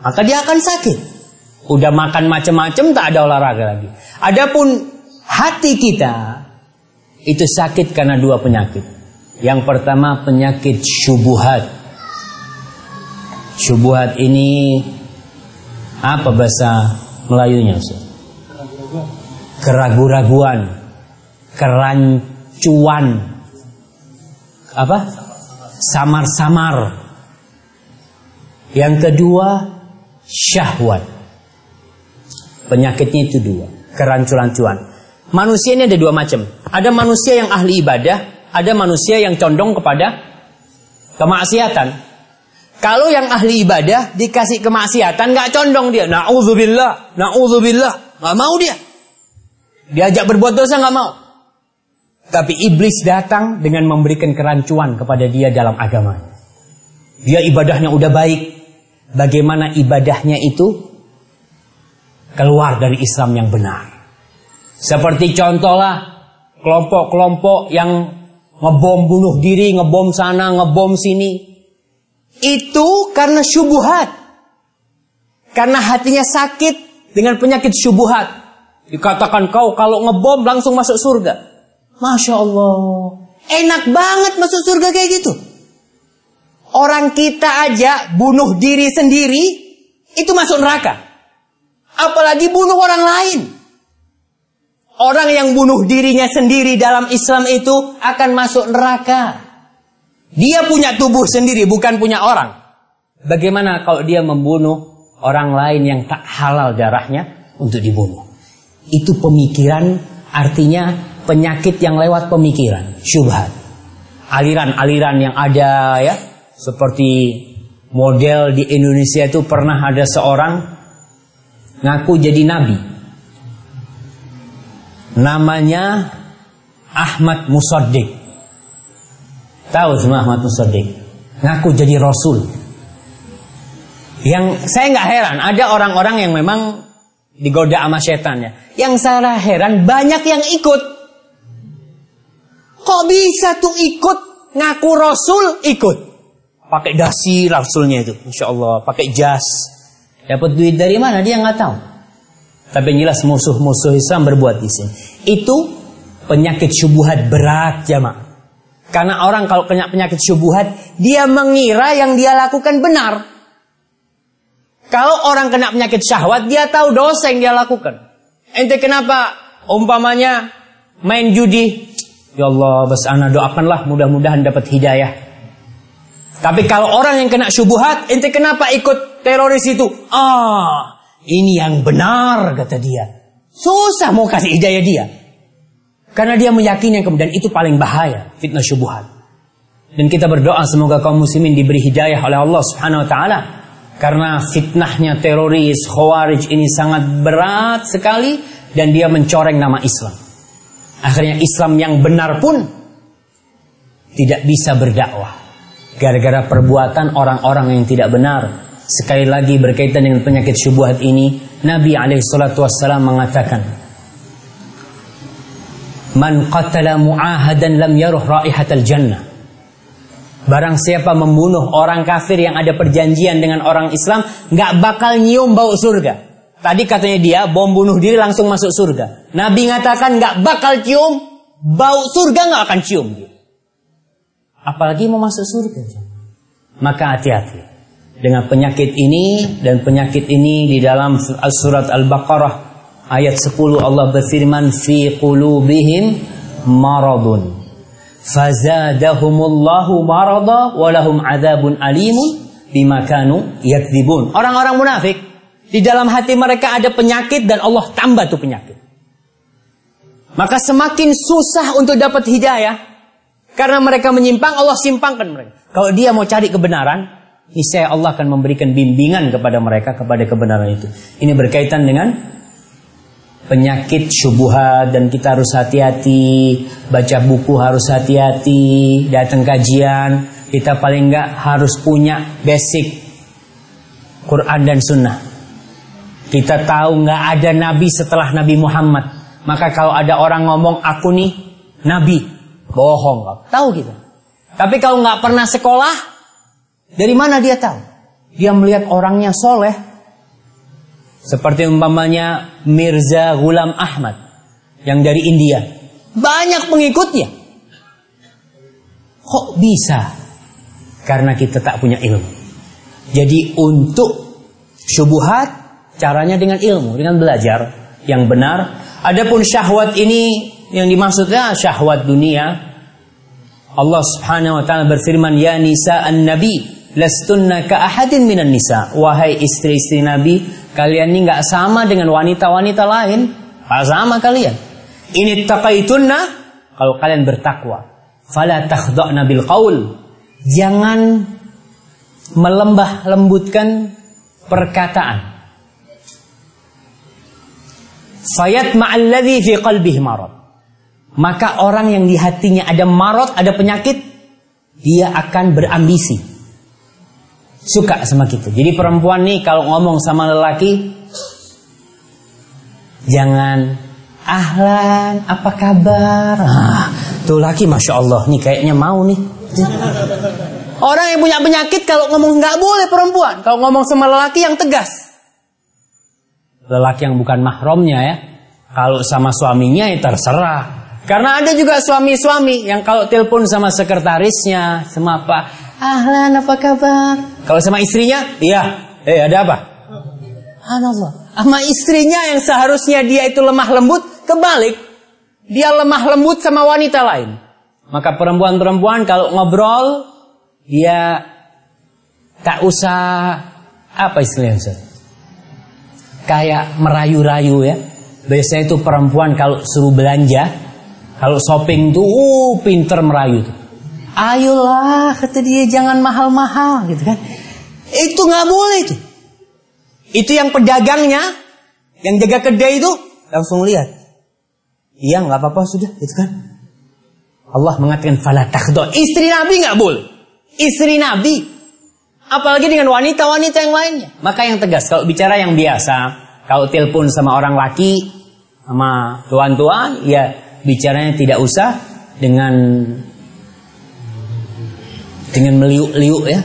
Maka dia akan sakit. Udah makan macam-macam tak ada olahraga lagi. Adapun hati kita itu sakit karena dua penyakit. Yang pertama penyakit syubuhat. Syubuhat ini apa bahasa Melayunya? Keragu-raguan, kerancuan, apa? Samar-samar. Yang kedua syahwat. Penyakitnya itu dua kerancuan-rancuan. Manusia ini ada dua macam. Ada manusia yang ahli ibadah, ada manusia yang condong kepada kemaksiatan. Kalau yang ahli ibadah dikasih kemaksiatan nggak condong dia. Nauzubillah, nauzubillah, nggak mau dia. Diajak berbuat dosa nggak mau. Tapi iblis datang dengan memberikan kerancuan kepada dia dalam agamanya. Dia ibadahnya udah baik. Bagaimana ibadahnya itu keluar dari Islam yang benar. Seperti contohlah kelompok-kelompok yang ngebom bunuh diri, ngebom sana, ngebom sini. Itu karena syubuhat. Karena hatinya sakit dengan penyakit syubuhat. Dikatakan kau kalau ngebom langsung masuk surga. Masya Allah. Enak banget masuk surga kayak gitu. Orang kita aja bunuh diri sendiri, itu masuk neraka. Apalagi bunuh orang lain. Orang yang bunuh dirinya sendiri dalam Islam itu akan masuk neraka. Dia punya tubuh sendiri, bukan punya orang. Bagaimana kalau dia membunuh orang lain yang tak halal darahnya untuk dibunuh? Itu pemikiran artinya penyakit yang lewat pemikiran, syubhat. Aliran-aliran yang ada ya, seperti model di Indonesia itu pernah ada seorang ngaku jadi nabi. Namanya Ahmad Musaddiq. Tahu semua Ahmad Musaddiq? Ngaku jadi rasul. Yang saya nggak heran, ada orang-orang yang memang digoda sama setannya. Yang saya heran banyak yang ikut. Kok bisa tuh ikut ngaku rasul ikut? Pakai dasi rasulnya itu, insya Allah. Pakai jas. Dapat duit dari mana dia nggak tahu. Tapi yang jelas musuh-musuh Islam berbuat di sini. Itu penyakit syubuhat berat jamaah. Karena orang kalau kena penyakit syubuhat, dia mengira yang dia lakukan benar. Kalau orang kena penyakit syahwat, dia tahu dosa yang dia lakukan. Ente kenapa umpamanya main judi? Ya Allah, bas ana doakanlah mudah-mudahan dapat hidayah. Tapi kalau orang yang kena syubuhat, ente kenapa ikut teroris itu? Ah, ini yang benar kata dia. Susah mau kasih hidayah dia. Karena dia meyakini yang kemudian itu paling bahaya, fitnah syubuhat. Dan kita berdoa semoga kaum muslimin diberi hidayah oleh Allah Subhanahu wa taala karena fitnahnya teroris, khawarij ini sangat berat sekali dan dia mencoreng nama Islam. Akhirnya Islam yang benar pun tidak bisa berdakwah. Gara-gara perbuatan orang-orang yang tidak benar. Sekali lagi berkaitan dengan penyakit syubhat ini, Nabi SAW mengatakan, Man qatala mu'ahadan lam yaruh raihatal jannah. Barang siapa membunuh orang kafir yang ada perjanjian dengan orang Islam, nggak bakal nyium bau surga. Tadi katanya dia bom bunuh diri langsung masuk surga. Nabi ngatakan nggak bakal cium bau surga nggak akan cium. Apalagi mau masuk surga. Maka hati-hati dengan penyakit ini dan penyakit ini di dalam surat Al-Baqarah ayat 10 Allah berfirman fi qulubihim maradun fazadahumullahu marada walahum adzabun alimun bima kanu yakdzibun. Orang-orang munafik di dalam hati mereka ada penyakit dan Allah tambah tuh penyakit. Maka semakin susah untuk dapat hidayah karena mereka menyimpang Allah simpangkan mereka. Kalau dia mau cari kebenaran, niscaya Allah akan memberikan bimbingan kepada mereka kepada kebenaran itu. Ini berkaitan dengan penyakit syubuhat dan kita harus hati-hati baca buku harus hati-hati datang kajian. Kita paling enggak harus punya basic Quran dan Sunnah. Kita tahu nggak ada nabi setelah Nabi Muhammad. Maka kalau ada orang ngomong aku nih nabi bohong. Tahu kita. Tapi kalau nggak pernah sekolah dari mana dia tahu dia melihat orangnya soleh seperti umpamanya Mirza Ghulam Ahmad yang dari India. Banyak pengikutnya. Kok bisa? Karena kita tak punya ilmu. Jadi untuk syubuhat caranya dengan ilmu, dengan belajar yang benar. Adapun syahwat ini yang dimaksudnya syahwat dunia. Allah Subhanahu wa taala berfirman, "Ya nisa an-nabi, lastunna ka ahadin minan nisa." Wahai istri-istri Nabi, Kalian ini nggak sama dengan wanita-wanita lain. Nggak sama kalian. Ini takaitunna kalau kalian bertakwa. Fala takhda'na bil qaul. Jangan melembah lembutkan perkataan. Fayat ma'alladhi fi qalbihi marad. Maka orang yang di hatinya ada marot, ada penyakit, dia akan berambisi suka sama kita. Jadi perempuan nih kalau ngomong sama lelaki jangan ahlan apa kabar. Ah, tuh laki masya Allah nih kayaknya mau nih. Orang yang punya penyakit kalau ngomong nggak boleh perempuan. Kalau ngomong sama lelaki yang tegas. Lelaki yang bukan mahramnya ya. Kalau sama suaminya ya terserah. Karena ada juga suami-suami yang kalau telepon sama sekretarisnya, sama apa, ahlan apa kabar? Kalau sama istrinya, iya, eh ada apa? Allah. Sama istrinya yang seharusnya dia itu lemah lembut, kebalik. Dia lemah lembut sama wanita lain. Maka perempuan-perempuan kalau ngobrol, dia tak usah apa istilahnya Kayak merayu-rayu ya. Biasanya itu perempuan kalau suruh belanja, kalau shopping tuh uh, pinter merayu tuh. Ayolah kata dia jangan mahal-mahal gitu kan. Itu nggak boleh itu. Itu yang pedagangnya, yang jaga kedai itu langsung lihat. Iya nggak apa-apa sudah gitu kan. Allah mengatakan fala Istri Nabi nggak boleh. Istri Nabi apalagi dengan wanita-wanita yang lainnya. Maka yang tegas kalau bicara yang biasa, kalau telepon sama orang laki, sama tuan-tuan, ya bicaranya tidak usah dengan dengan meliuk-liuk ya.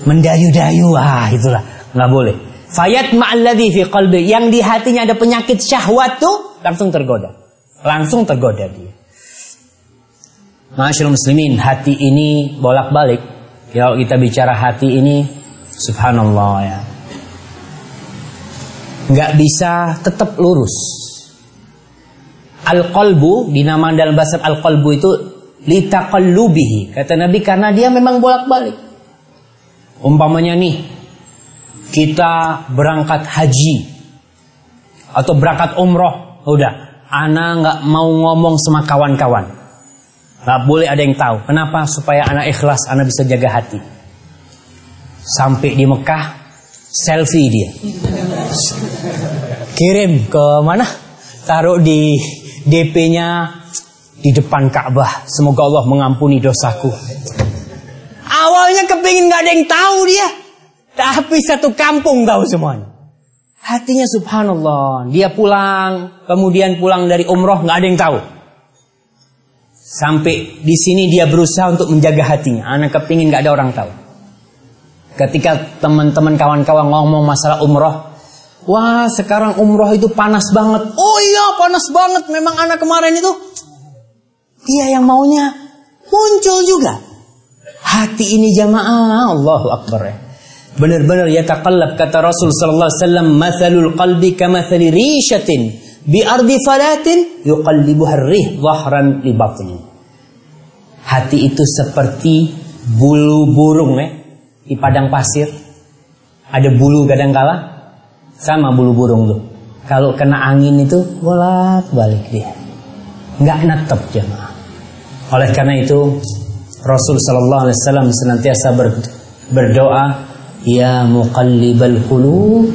Mendayu-dayu, ah itulah nggak boleh. Fayat ma'alladhi fi qalbi yang di hatinya ada penyakit syahwat tuh langsung tergoda. Langsung tergoda dia. Masyaallah muslimin, hati ini bolak-balik. Kalau kita bicara hati ini subhanallah ya nggak bisa tetap lurus. Al-qalbu dinamakan dalam bahasa al-qalbu itu litaqallubihi. Kata Nabi karena dia memang bolak-balik. Umpamanya nih kita berangkat haji atau berangkat umroh, udah, ana nggak mau ngomong sama kawan-kawan. Gak boleh ada yang tahu. Kenapa? Supaya anak ikhlas, anak bisa jaga hati. Sampai di Mekah, selfie dia. Kirim ke mana? Taruh di DP-nya di depan Ka'bah. Semoga Allah mengampuni dosaku. Awalnya kepingin gak ada yang tahu dia. Tapi satu kampung tahu semuanya. Hatinya subhanallah. Dia pulang, kemudian pulang dari umroh gak ada yang tahu. Sampai di sini dia berusaha untuk menjaga hatinya. Anak kepingin gak ada orang tahu. Ketika teman-teman kawan-kawan ngomong masalah umroh, wah sekarang umroh itu panas banget. Oh iya panas banget, memang anak kemarin itu dia yang maunya muncul juga. Hati ini jamaah, Allahu Akbar ya. Benar-benar ya takallab kata Rasul sallallahu alaihi wasallam, "Mathalul qalbi kamathali rishatin bi ardi falatin yuqallibuha ar-rih dhahran li batni." Hati itu seperti bulu burung ya di padang pasir ada bulu kadang-kala sama bulu burung tuh. Kalau kena angin itu bolak-balik dia. Nggak netep jemaah. Oleh karena itu Rasul sallallahu alaihi wasallam senantiasa berdoa, "Ya muqallibal qulub,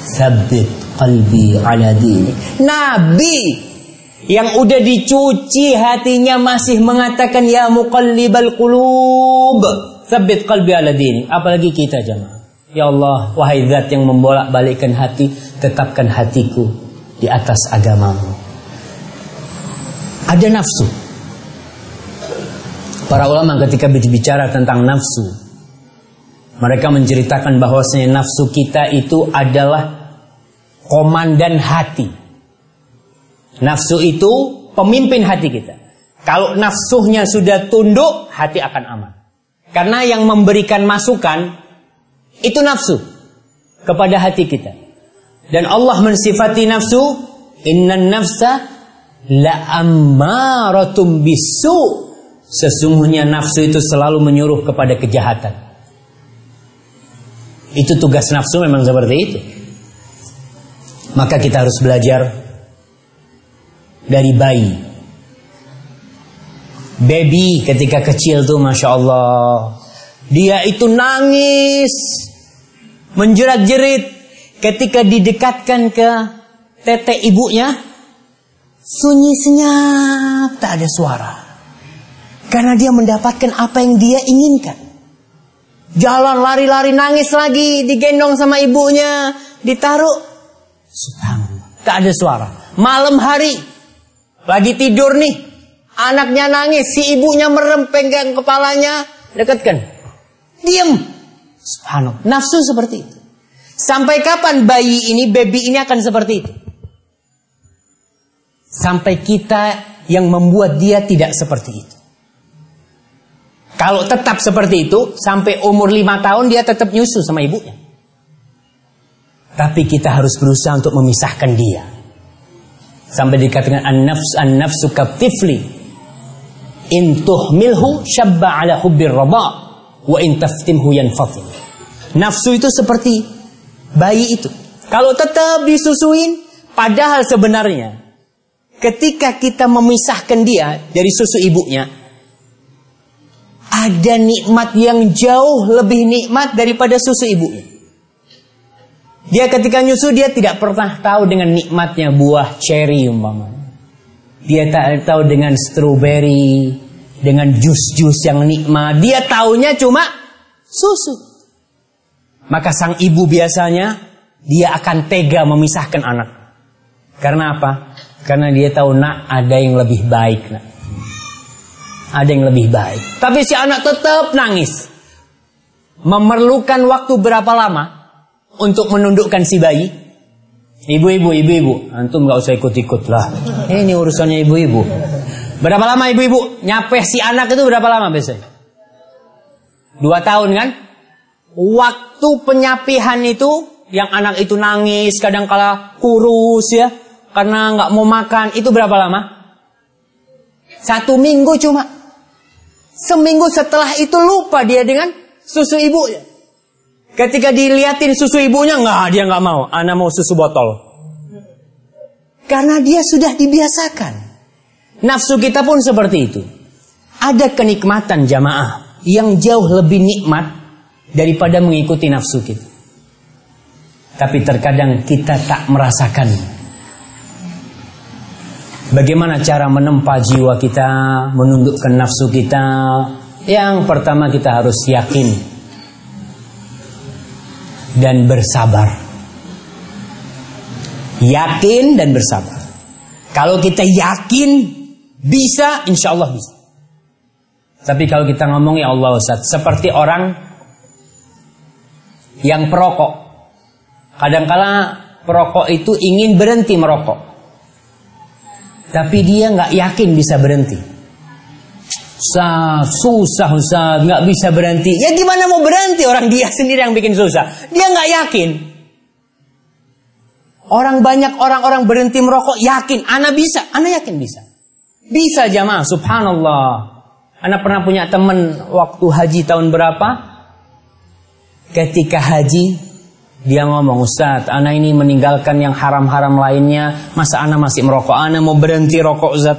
tsabbit qalbi ala dini." Nabi yang udah dicuci hatinya masih mengatakan ya muqallibal qulub Sabit qalbi ala dini. Apalagi kita jemaah. Ya Allah, wahai zat yang membolak-balikkan hati, tetapkan hatiku di atas agamamu. Ada nafsu. Para ulama ketika berbicara tentang nafsu, mereka menceritakan bahwasanya nafsu kita itu adalah komandan hati. Nafsu itu pemimpin hati kita. Kalau nafsunya sudah tunduk, hati akan aman. Karena yang memberikan masukan itu nafsu kepada hati kita. Dan Allah mensifati nafsu, innan nafsa la ammaratum bisu. Sesungguhnya nafsu itu selalu menyuruh kepada kejahatan. Itu tugas nafsu memang seperti itu. Maka kita harus belajar dari bayi baby ketika kecil tuh masya Allah dia itu nangis menjerat-jerit ketika didekatkan ke tete ibunya sunyi senyap tak ada suara. Karena dia mendapatkan apa yang dia inginkan. Jalan lari-lari nangis lagi digendong sama ibunya ditaruh. Subhanallah tak ada suara. Malam hari lagi tidur nih. Anaknya nangis, si ibunya merem pegang kepalanya, dekatkan. Diam. Subhanallah. Nafsu seperti itu. Sampai kapan bayi ini, baby ini akan seperti itu? Sampai kita yang membuat dia tidak seperti itu. Kalau tetap seperti itu, sampai umur lima tahun dia tetap nyusu sama ibunya. Tapi kita harus berusaha untuk memisahkan dia. Sampai dikatakan an-nafs an-nafsu katifli. In tuhmilhu syabba ala hubbir raba wa in taftimhu yanfatim. Nafsu itu seperti bayi itu. Kalau tetap disusuin, padahal sebenarnya ketika kita memisahkan dia dari susu ibunya, ada nikmat yang jauh lebih nikmat daripada susu ibunya. Dia ketika nyusu dia tidak pernah tahu dengan nikmatnya buah cherry umpamanya. Dia tak tahu dengan strawberry, dengan jus-jus yang nikmat. Dia taunya cuma susu. Maka sang ibu biasanya dia akan tega memisahkan anak. Karena apa? Karena dia tahu nak ada yang lebih baik nak ada yang lebih baik. Tapi si anak tetap nangis. Memerlukan waktu berapa lama untuk menundukkan si bayi? Ibu-ibu, ibu-ibu, antum gak usah ikut-ikut lah. Ini urusannya ibu-ibu. Berapa lama ibu-ibu nyapeh si anak itu berapa lama biasanya? Dua tahun kan? Waktu penyapihan itu yang anak itu nangis, kadang kala kurus ya, karena nggak mau makan, itu berapa lama? Satu minggu cuma. Seminggu setelah itu lupa dia dengan susu ibunya. Ketika diliatin susu ibunya, nggak dia nggak mau. Anak mau susu botol. Karena dia sudah dibiasakan. Nafsu kita pun seperti itu. Ada kenikmatan jamaah yang jauh lebih nikmat daripada mengikuti nafsu kita. Tapi terkadang kita tak merasakannya. Bagaimana cara menempa jiwa kita, menundukkan nafsu kita? Yang pertama kita harus yakin dan bersabar. Yakin dan bersabar. Kalau kita yakin bisa, insya Allah bisa. Tapi kalau kita ngomong ya Allah Ustaz, seperti orang yang perokok. Kadangkala perokok itu ingin berhenti merokok. Tapi dia nggak yakin bisa berhenti. Susah, susah, susah, nggak bisa berhenti. Ya gimana mau berhenti orang dia sendiri yang bikin susah. Dia nggak yakin. Orang banyak orang-orang berhenti merokok yakin, Ana bisa, Ana yakin bisa. Bisa jamaah, subhanallah. Ana pernah punya teman waktu haji tahun berapa? Ketika haji, dia ngomong, Ustaz, anak ini meninggalkan yang haram-haram lainnya. Masa anak masih merokok? Anak mau berhenti rokok, Ustaz.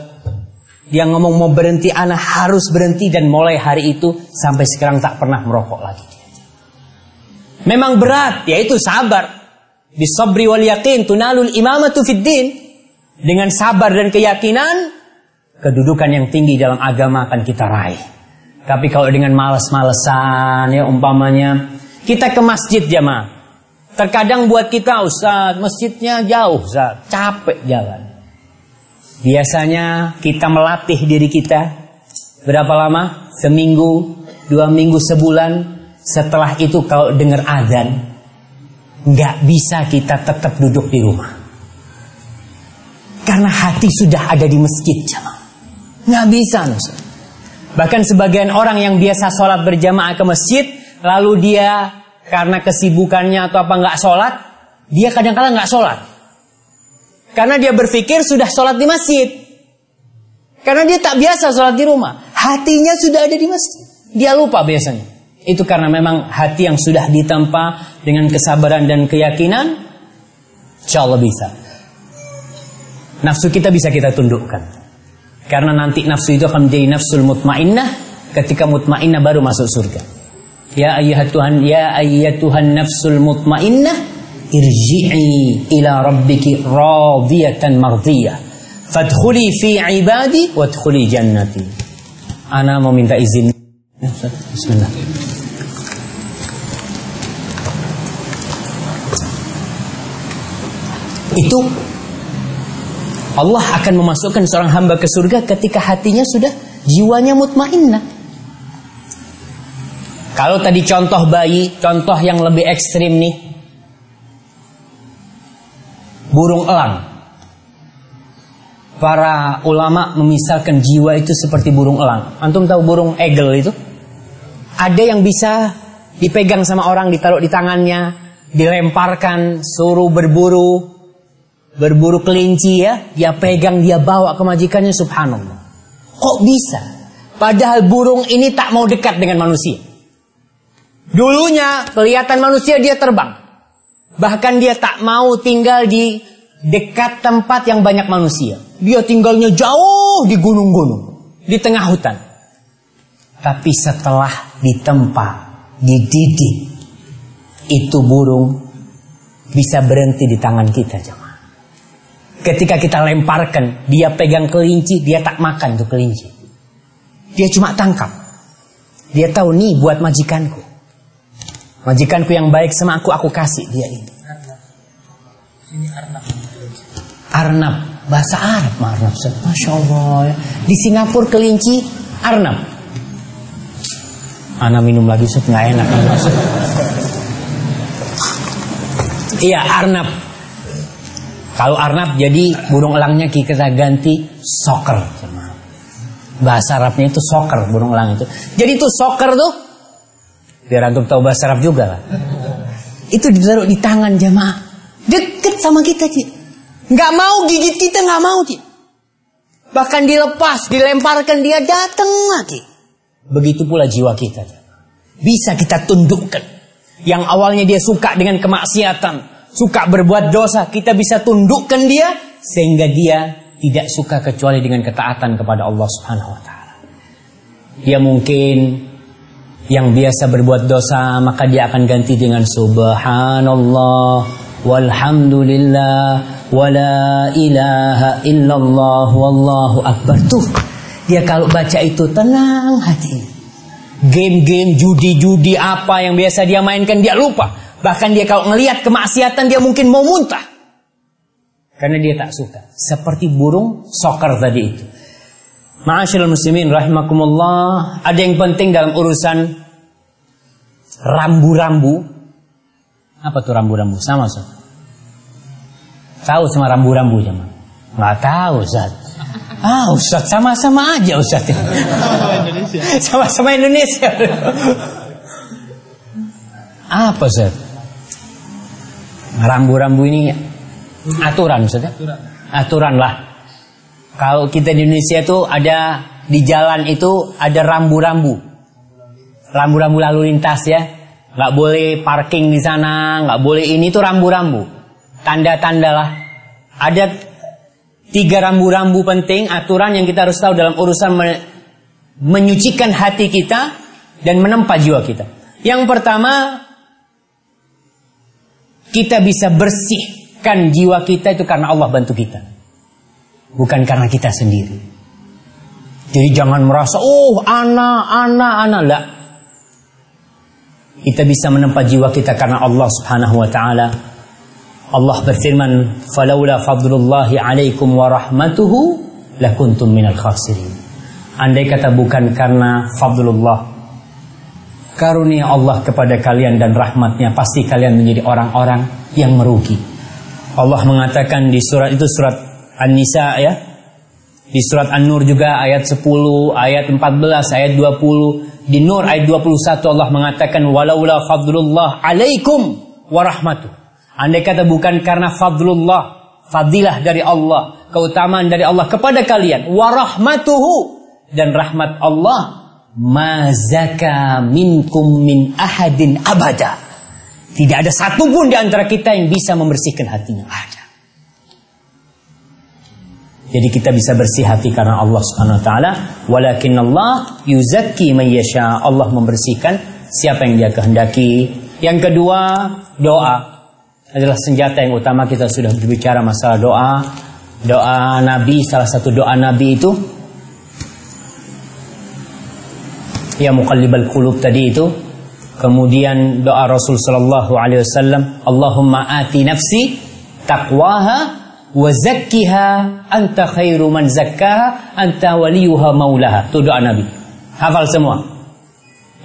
Dia ngomong mau berhenti, anak harus berhenti. Dan mulai hari itu, sampai sekarang tak pernah merokok lagi. Memang berat, yaitu sabar. Bisabri wal yakin, tunalul imamatu fid din. Dengan sabar dan keyakinan, kedudukan yang tinggi dalam agama akan kita raih. Tapi kalau dengan males-malesan, ya umpamanya, kita ke masjid jamaah. Terkadang buat kita Ustaz, masjidnya jauh Ustaz, capek jalan. Biasanya kita melatih diri kita berapa lama? Seminggu, dua minggu, sebulan. Setelah itu kalau dengar azan, nggak bisa kita tetap duduk di rumah. Karena hati sudah ada di masjid jamaah. Nggak bisa Ustaz. Bahkan sebagian orang yang biasa sholat berjamaah ke masjid, lalu dia karena kesibukannya atau apa nggak sholat, dia kadang-kadang nggak sholat. Karena dia berpikir sudah sholat di masjid. Karena dia tak biasa sholat di rumah. Hatinya sudah ada di masjid. Dia lupa biasanya. Itu karena memang hati yang sudah ditempa dengan kesabaran dan keyakinan, insya Allah bisa. Nafsu kita bisa kita tundukkan. Karena nanti nafsu itu akan menjadi nafsul mutmainnah. Ketika mutmainnah baru masuk surga. Ya ayyatuhan ya ayyatuhan nafsul mutmainnah irji'i ila rabbiki radiyatan mardiyah. Fadkhuli fi ibadi wadkhuli jannati. Ana mau minta izin. Bismillah. Itu Allah akan memasukkan seorang hamba ke surga ketika hatinya sudah jiwanya mutmainnah. Kalau tadi contoh bayi, contoh yang lebih ekstrim nih. Burung elang. para ulama memisalkan jiwa itu seperti burung elang. Antum tahu burung eagle itu? Ada yang bisa dipegang sama orang, ditaruh di tangannya, dilemparkan, suruh berburu, berburu kelinci ya, dia pegang, dia bawa ke majikannya, subhanallah. Kok bisa? Padahal burung ini tak mau dekat dengan manusia. Dulunya kelihatan manusia dia terbang. Bahkan dia tak mau tinggal di dekat tempat yang banyak manusia. Dia tinggalnya jauh di gunung-gunung, di tengah hutan. Tapi setelah ditempa, dididik, itu burung bisa berhenti di tangan kita, jemaah. Ketika kita lemparkan, dia pegang kelinci, dia tak makan tuh kelinci. Dia cuma tangkap. Dia tahu nih buat majikanku. Majikanku yang baik sama aku, aku kasih dia ini. Ini Arnab. Arnab, bahasa Arab Arnab. Masya Allah. Ya. Di Singapura kelinci Arnab. Ana minum lagi sup nggak enak. Iya Arnab. Kalau Arnab jadi burung elangnya kita ganti soccer. Bahasa Arabnya itu soccer burung elang itu. Jadi itu soccer tuh biar antum tahu bahasa Arab juga lah. Itu ditaruh di tangan jamaah. Deket sama kita, Cik. Nggak mau gigit kita, nggak mau, Cik. Bahkan dilepas, dilemparkan, dia datang lagi. Begitu pula jiwa kita. Bisa kita tundukkan. Yang awalnya dia suka dengan kemaksiatan, suka berbuat dosa, kita bisa tundukkan dia sehingga dia tidak suka kecuali dengan ketaatan kepada Allah Subhanahu wa taala. Dia mungkin yang biasa berbuat dosa maka dia akan ganti dengan subhanallah walhamdulillah wala ilaha illallah wallahu akbar. Tuh dia kalau baca itu tenang hati. Game-game judi-judi apa yang biasa dia mainkan dia lupa bahkan dia kalau ngelihat kemaksiatan dia mungkin mau muntah karena dia tak suka seperti burung soccer tadi itu Ma'asyiral muslimin rahimakumullah, ada yang penting dalam urusan rambu-rambu. Apa tuh rambu-rambu? Sama, Ustaz. Tahu sama rambu-rambu zaman? Nggak tahu, Ustaz. Ah, Ustaz sama-sama aja Ustaz. Sama-sama Indonesia. Sama-sama Indonesia. Apa, Ustaz? Rambu-rambu ini aturan, Ustaz. Ya? Aturan. Aturan lah. Kalau kita di Indonesia itu ada di jalan itu ada rambu-rambu. Rambu-rambu lalu lintas ya. Nggak boleh parking di sana, nggak boleh ini tuh rambu-rambu. Tanda-tanda lah. Ada tiga rambu-rambu penting aturan yang kita harus tahu dalam urusan me menyucikan hati kita dan menempa jiwa kita. Yang pertama, kita bisa bersihkan jiwa kita itu karena Allah bantu kita bukan karena kita sendiri. Jadi jangan merasa, oh anak, anak, anak, lah. Kita bisa menempa jiwa kita karena Allah subhanahu wa ta'ala. Allah berfirman, "Falaula fadlullahi alaikum wa rahmatuhu lakuntum minal khasirin." Andai kata bukan karena fadlullah, karunia Allah kepada kalian dan rahmatnya, pasti kalian menjadi orang-orang yang merugi. Allah mengatakan di surat itu surat An-Nisa ya. Di surat An-Nur juga ayat 10, ayat 14, ayat 20. Di Nur ayat 21 Allah mengatakan walaula fadlullah alaikum warahmatuh. Andai kata bukan karena fadlullah, fadilah dari Allah, keutamaan dari Allah kepada kalian, warahmatuhu dan rahmat Allah, mazaka minkum min ahadin abada. Tidak ada satupun di antara kita yang bisa membersihkan hatinya. Ada. Jadi kita bisa bersih hati karena Allah Subhanahu wa taala, walakin Allah yuzakki man yasha. Allah membersihkan siapa yang dia kehendaki. Yang kedua, doa adalah senjata yang utama kita sudah berbicara masalah doa. Doa Nabi salah satu doa Nabi itu ya muqallibal qulub tadi itu. Kemudian doa Rasul sallallahu alaihi wasallam, Allahumma ati nafsi taqwaha wa zakkiha anta khairu man zakkaha anta waliyuha maulaha. Itu doa Nabi. Hafal semua.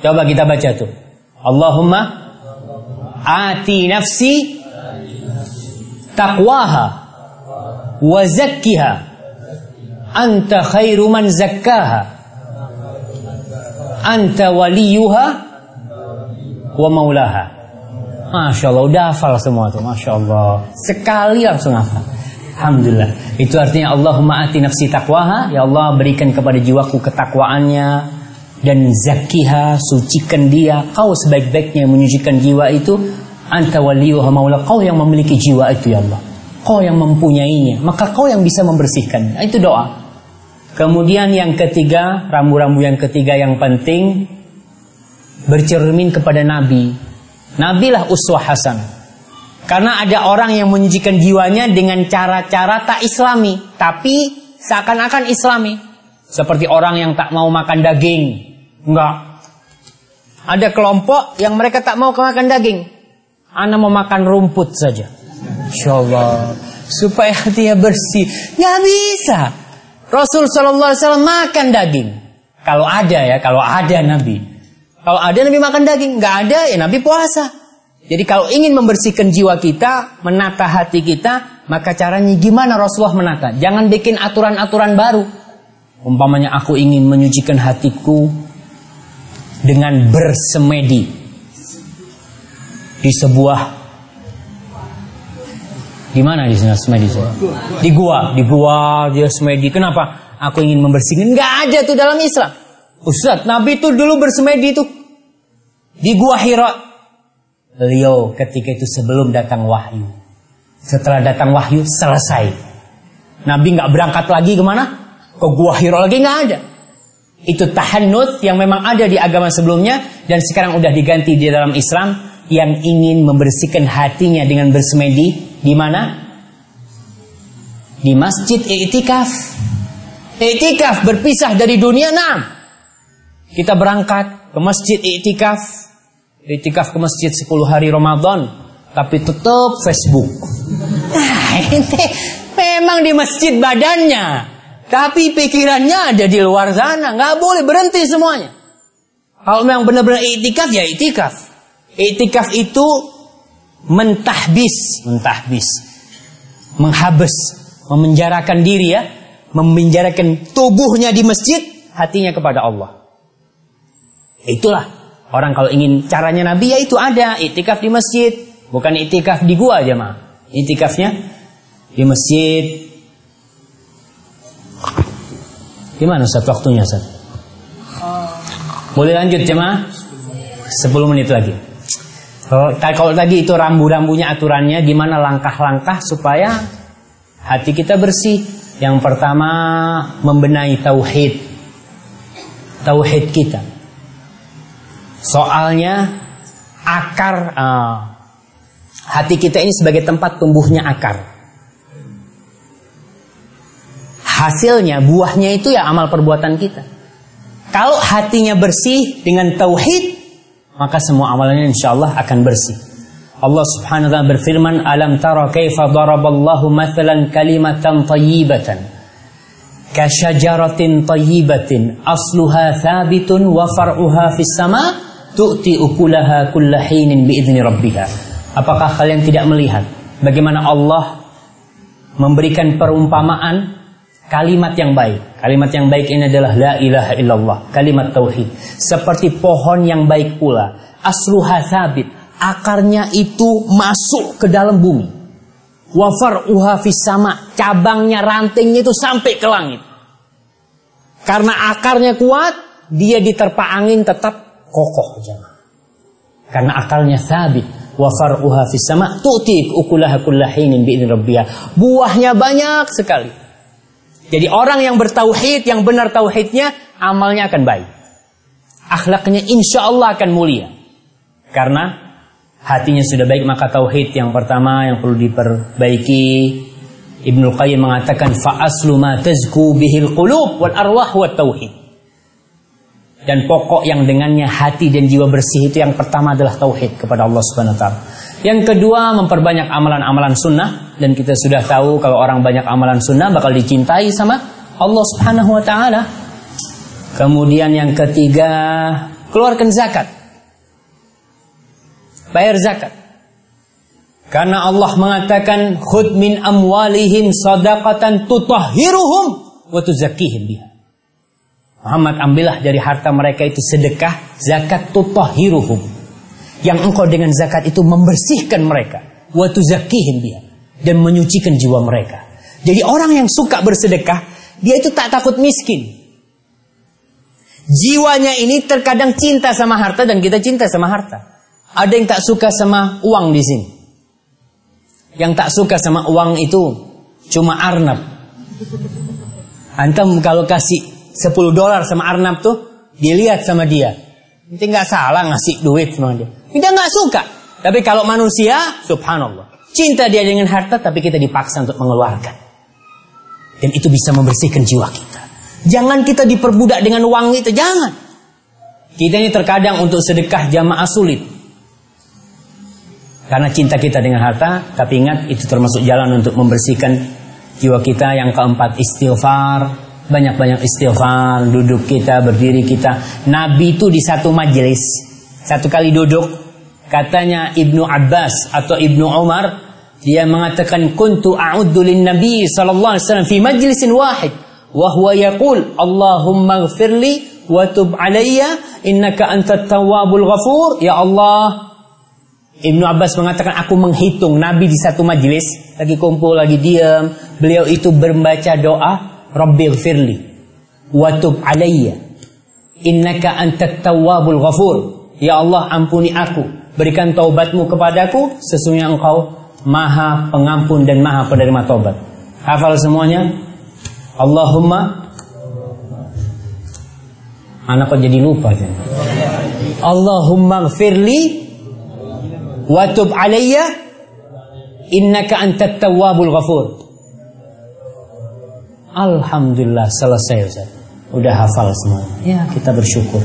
Coba kita baca tuh. Allahumma ati nafsi taqwaha wa zakkiha anta khairu man zakkaha anta waliyuha wa maulaha. Masya Allah udah hafal semua tuh Masya Allah. Sekali langsung hafal. Alhamdulillah. Itu artinya Allahumma ati nafsi taqwaha. Ya Allah berikan kepada jiwaku ketakwaannya dan zakiha sucikan dia. Kau sebaik-baiknya menyucikan jiwa itu. Anta waliyuha maula. Kau yang memiliki jiwa itu ya Allah. Kau yang mempunyainya. Maka kau yang bisa membersihkannya. Itu doa kemudian yang ketiga rambu-rambu yang ketiga yang penting bercermin kepada Nabi. Nabilah uswah hasan. Karena ada orang yang menyucikan jiwanya dengan cara-cara tak islami tapi seakan-akan islami. Seperti orang yang tak mau makan daging. Enggak. Ada kelompok yang mereka tak mau makan daging. Anda mau makan rumput saja. Insya Allah supaya hatinya bersih. Nggak bisa. Rasul Shallallahu Alaihi Wasallam makan daging. Kalau ada ya, kalau ada Nabi. Kalau ada Nabi makan daging, nggak ada ya Nabi puasa. Jadi kalau ingin membersihkan jiwa kita, menata hati kita, maka caranya gimana Rasulullah menata? Jangan bikin aturan-aturan baru. Umpamanya aku ingin menyucikan hatiku dengan bersemedi di sebuah di mana di sana semedi? Di gua, di gua dia semedi. Kenapa? Aku ingin membersihkan. Enggak ada tuh dalam Islam. Ustaz, Nabi itu dulu bersemedi itu di gua Hira. Beliau ketika itu sebelum datang wahyu. Setelah datang wahyu selesai. Nabi nggak berangkat lagi ke mana? Ke gua Hira lagi nggak ada. Itu tahannut yang memang ada di agama sebelumnya dan sekarang udah diganti di dalam Islam yang ingin membersihkan hatinya dengan bersemedi di mana? Di masjid i'tikaf. I'tikaf berpisah dari dunia enam. Kita berangkat ke masjid i'tikaf. I'tikaf ke masjid 10 hari Ramadan, tapi tetap Facebook. Nah, ini memang di masjid badannya, tapi pikirannya ada di luar sana. Nggak boleh berhenti semuanya. Kalau memang benar-benar i'tikaf ya i'tikaf. I'tikaf itu mentahbis, mentahbis, menghabis, memenjarakan diri ya, memenjarakan tubuhnya di masjid, hatinya kepada Allah. Itulah orang kalau ingin caranya Nabi ya itu ada itikaf di masjid, bukan itikaf di gua aja mah. Itikafnya di masjid. Gimana Ustaz waktunya Ustaz? Boleh lanjut jemaah? 10 menit lagi. Kalau tadi itu rambu-rambunya aturannya gimana langkah-langkah supaya hati kita bersih. Yang pertama membenahi tauhid. Tauhid kita. Soalnya akar uh, hati kita ini sebagai tempat tumbuhnya akar. Hasilnya, buahnya itu ya amal perbuatan kita. Kalau hatinya bersih dengan tauhid, maka semua amalannya insyaallah akan bersih. Allah Subhanahu wa taala berfirman, "Alam tara kaifa daraballahu mathalan kalimatan thayyibatan ka syajaratin thayyibatin asluha thabitun wa far'uha fis sama tu'ti ukulaha kullahinin biidzni rabbiha." Apakah kalian tidak melihat bagaimana Allah memberikan perumpamaan kalimat yang baik. Kalimat yang baik ini adalah la ilaha illallah, kalimat tauhid. Seperti pohon yang baik pula, asluha thabit, akarnya itu masuk ke dalam bumi. Wafar uha sama, cabangnya, rantingnya itu sampai ke langit. Karena akarnya kuat, dia diterpa angin tetap kokoh jangan. Karena akalnya thabit. Wafar uha sama, tu'ti ukulaha kullahinin bi'in rabbiyah. Buahnya banyak sekali. Jadi orang yang bertauhid, yang benar tauhidnya, amalnya akan baik. Akhlaknya insya Allah akan mulia. Karena hatinya sudah baik, maka tauhid yang pertama yang perlu diperbaiki. Ibnu Qayyim mengatakan bihil qulub wal arwah wa tauhid. Dan pokok yang dengannya hati dan jiwa bersih itu yang pertama adalah tauhid kepada Allah Subhanahu wa taala. Yang kedua memperbanyak amalan-amalan sunnah dan kita sudah tahu kalau orang banyak amalan sunnah bakal dicintai sama Allah Subhanahu wa taala. Kemudian yang ketiga, keluarkan zakat. Bayar zakat. Karena Allah mengatakan khud min amwalihim sadaqatan tutahhiruhum wa tuzakkihim biha. Muhammad ambillah dari harta mereka itu sedekah, zakat tutahhiruhum. Yang engkau dengan zakat itu membersihkan mereka, wa tuzakkihim biha dan menyucikan jiwa mereka. Jadi orang yang suka bersedekah, dia itu tak takut miskin. Jiwanya ini terkadang cinta sama harta dan kita cinta sama harta. Ada yang tak suka sama uang di sini. Yang tak suka sama uang itu cuma Arnab. Antum kalau kasih 10 dolar sama Arnab tuh, dilihat sama dia. Nanti nggak salah ngasih duit sama dia. Kita nggak suka. Tapi kalau manusia, subhanallah. Cinta dia dengan harta, tapi kita dipaksa untuk mengeluarkan. Dan itu bisa membersihkan jiwa kita. Jangan kita diperbudak dengan uang itu, jangan. Kita ini terkadang untuk sedekah jamaah sulit. Karena cinta kita dengan harta, tapi ingat itu termasuk jalan untuk membersihkan jiwa kita. Yang keempat istighfar, banyak-banyak istighfar, duduk kita, berdiri kita. Nabi itu di satu majelis, satu kali duduk, katanya Ibnu Abbas atau Ibnu Umar, dia mengatakan kuntu a'udzu lin nabi sallallahu alaihi wasallam fi majlisin wahid. Wa huwa yaqul Allahumma ighfirli wa tub alayya innaka antat tawwabul ghafur. Ya Allah. Ibnu Abbas mengatakan aku menghitung Nabi di satu majelis lagi kumpul lagi diam. Beliau itu membaca doa Rabbi gfirli Watub alayya. Innaka antat tawwabul ghafur. Ya Allah ampuni aku. Berikan taubatmu kepadaku. Sesungguhnya engkau Maha pengampun dan maha penerima taubat. Hafal semuanya. Allahumma. Anak kok jadi lupa jadi. Allahumma gfirli Watub alayya. Innaka antat tawwabul ghafur Alhamdulillah selesai Ustaz. Udah hafal semua. Ya, kita bersyukur.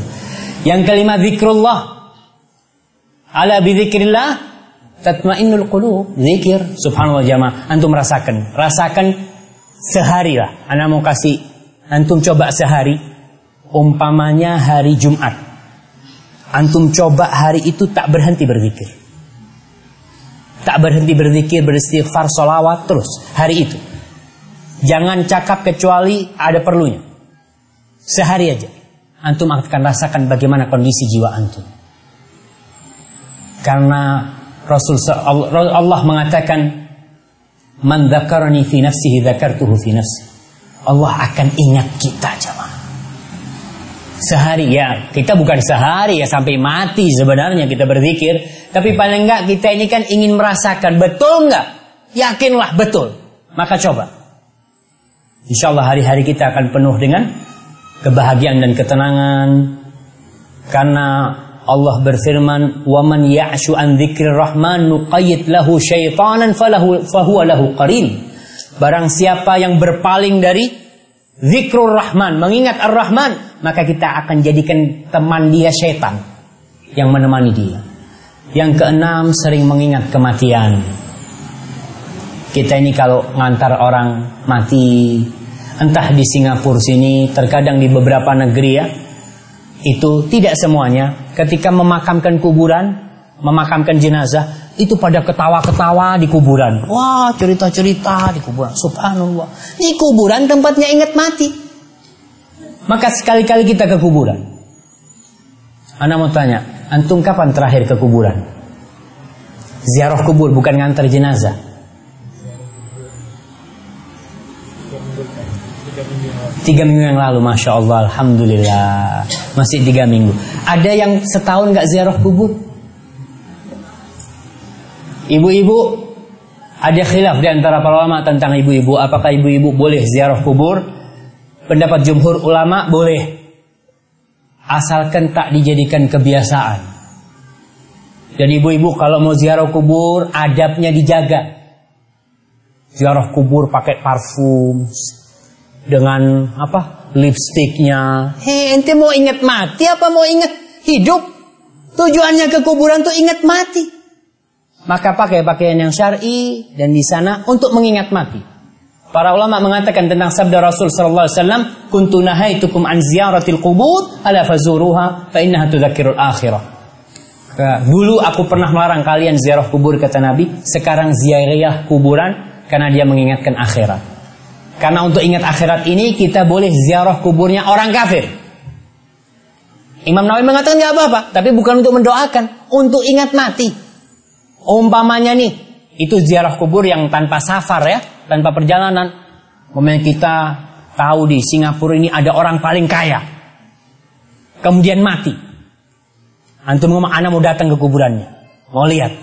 Yang kelima zikrullah. Ala bizikrillah tatmainnul qulub. Zikir subhanallah jamaah. Antum rasakan. Rasakan sehari lah. Anda mau kasih antum coba sehari. Umpamanya hari Jumat. Antum coba hari itu tak berhenti berzikir. Tak berhenti berzikir, beristighfar, solawat terus hari itu. Jangan cakap kecuali ada perlunya. Sehari aja. Antum akan rasakan bagaimana kondisi jiwa antum. Karena Rasul Allah mengatakan Man dzakarani fi nafsihi dzakartuhu fi nafsi. Allah akan ingat kita jemaah. Sehari ya, kita bukan sehari ya sampai mati sebenarnya kita berzikir, tapi paling enggak kita ini kan ingin merasakan betul enggak? Yakinlah betul. Maka coba Insya Allah hari-hari kita akan penuh dengan kebahagiaan dan ketenangan. Karena Allah berfirman, "Waman ya'shu an dzikrir rahman nuqayyid lahu syaitanan falahu fahuwa lahu qarin." Barang siapa yang berpaling dari zikrul rahman, mengingat ar-rahman, maka kita akan jadikan teman dia syaitan yang menemani dia. Yang keenam, sering mengingat kematian. Kita ini kalau ngantar orang mati, entah di Singapura sini, terkadang di beberapa negeri ya, itu tidak semuanya. Ketika memakamkan kuburan, memakamkan jenazah, itu pada ketawa-ketawa di kuburan. Wah, cerita-cerita di kuburan. Subhanallah. Di kuburan tempatnya ingat mati. Maka sekali-kali kita ke kuburan. Anda mau tanya, antum kapan terakhir ke kuburan? Ziarah kubur bukan ngantar jenazah. Tiga minggu yang lalu, Masya Allah, Alhamdulillah. Masih tiga minggu. Ada yang setahun nggak ziarah kubur? Ibu-ibu, ada khilaf di antara para ulama tentang ibu-ibu. Apakah ibu-ibu boleh ziarah kubur? Pendapat jumhur ulama boleh. Asalkan tak dijadikan kebiasaan. Dan ibu-ibu kalau mau ziarah kubur, adabnya dijaga. Ziarah kubur pakai parfum, dengan apa lipstiknya. Hei, ente mau ingat mati apa mau ingat hidup? Tujuannya ke kuburan tuh ingat mati. Maka pakai pakaian yang syar'i dan di sana untuk mengingat mati. Para ulama mengatakan tentang sabda Rasul sallallahu alaihi wasallam, "Kuntu nahaitukum an ziyaratil qubur, ala fazuruha fa innaha tudzakkirul akhirah." Dulu aku pernah melarang kalian ziarah kubur kata Nabi, sekarang ziarah kuburan karena dia mengingatkan akhirat. Karena untuk ingat akhirat ini kita boleh ziarah kuburnya orang kafir. Imam Nawawi mengatakan nggak apa-apa, tapi bukan untuk mendoakan, untuk ingat mati. Umpamanya nih, itu ziarah kubur yang tanpa safar ya, tanpa perjalanan. Momen kita tahu di Singapura ini ada orang paling kaya. Kemudian mati. Antum ngomong, anak mau datang ke kuburannya. Mau lihat.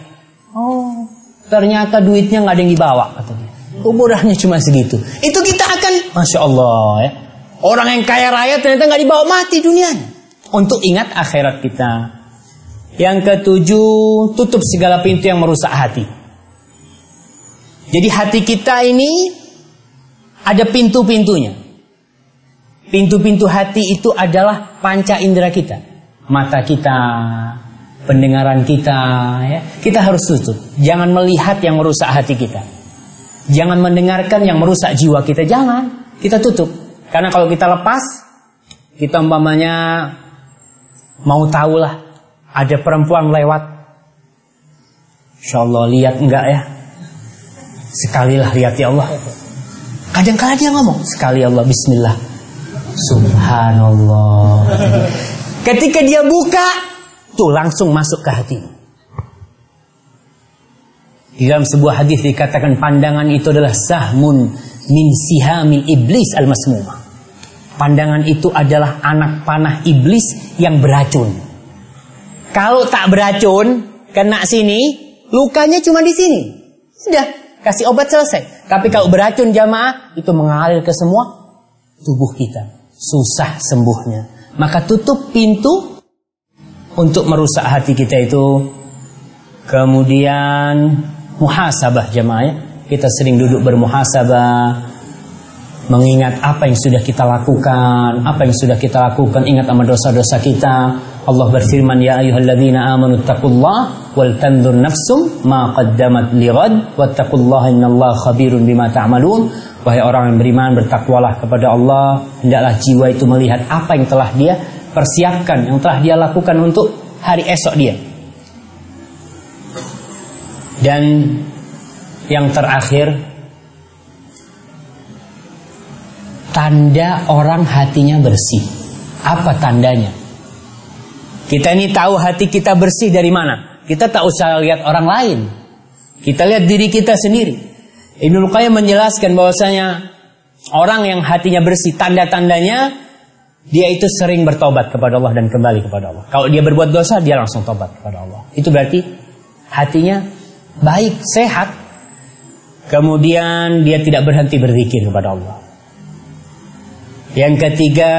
Oh, ternyata duitnya nggak ada yang dibawa, kata dia. Kuburannya cuma segitu. Itu kita akan, Masya Allah ya. Orang yang kaya raya ternyata nggak dibawa mati dunianya. Untuk ingat akhirat kita. Yang ketujuh, tutup segala pintu yang merusak hati. Jadi hati kita ini ada pintu-pintunya. Pintu-pintu hati itu adalah panca indera kita mata kita, pendengaran kita, ya. Kita harus tutup. Jangan melihat yang merusak hati kita. Jangan mendengarkan yang merusak jiwa kita. Jangan. Kita tutup. Karena kalau kita lepas, kita umpamanya mau tahu lah ada perempuan lewat. Insya Allah lihat enggak ya? Sekalilah lihat ya Allah. Kadang-kadang dia ngomong sekali Allah Bismillah. Subhanallah. Ketika dia buka, tuh langsung masuk ke hati. Di dalam sebuah hadis dikatakan pandangan itu adalah sahmun min sihamin iblis al-masmumah. Pandangan itu adalah anak panah iblis yang beracun. Kalau tak beracun, kena sini, lukanya cuma di sini. Sudah, kasih obat selesai. Tapi kalau beracun jamaah, itu mengalir ke semua tubuh kita. Susah sembuhnya. Maka tutup pintu untuk merusak hati kita itu. Kemudian muhasabah jemaah ya. Kita sering duduk bermuhasabah mengingat apa yang sudah kita lakukan, apa yang sudah kita lakukan, ingat sama dosa-dosa kita. Allah berfirman, "Ya ayyuhalladzina amanu taqullaha wal tanzur nafsum ma qaddamat lighad wattaqullaha innallaha khabirum bima ta'malun." Wahai orang yang beriman, bertakwalah kepada Allah, hendaklah jiwa itu melihat apa yang telah dia persiapkan, yang telah dia lakukan untuk hari esok dia. Dan yang terakhir tanda orang hatinya bersih. Apa tandanya? Kita ini tahu hati kita bersih dari mana? Kita tak usah lihat orang lain. Kita lihat diri kita sendiri. Ibnu Qayyim menjelaskan bahwasanya orang yang hatinya bersih, tanda-tandanya dia itu sering bertobat kepada Allah dan kembali kepada Allah. Kalau dia berbuat dosa, dia langsung tobat kepada Allah. Itu berarti hatinya baik, sehat. Kemudian dia tidak berhenti berzikir kepada Allah. Yang ketiga,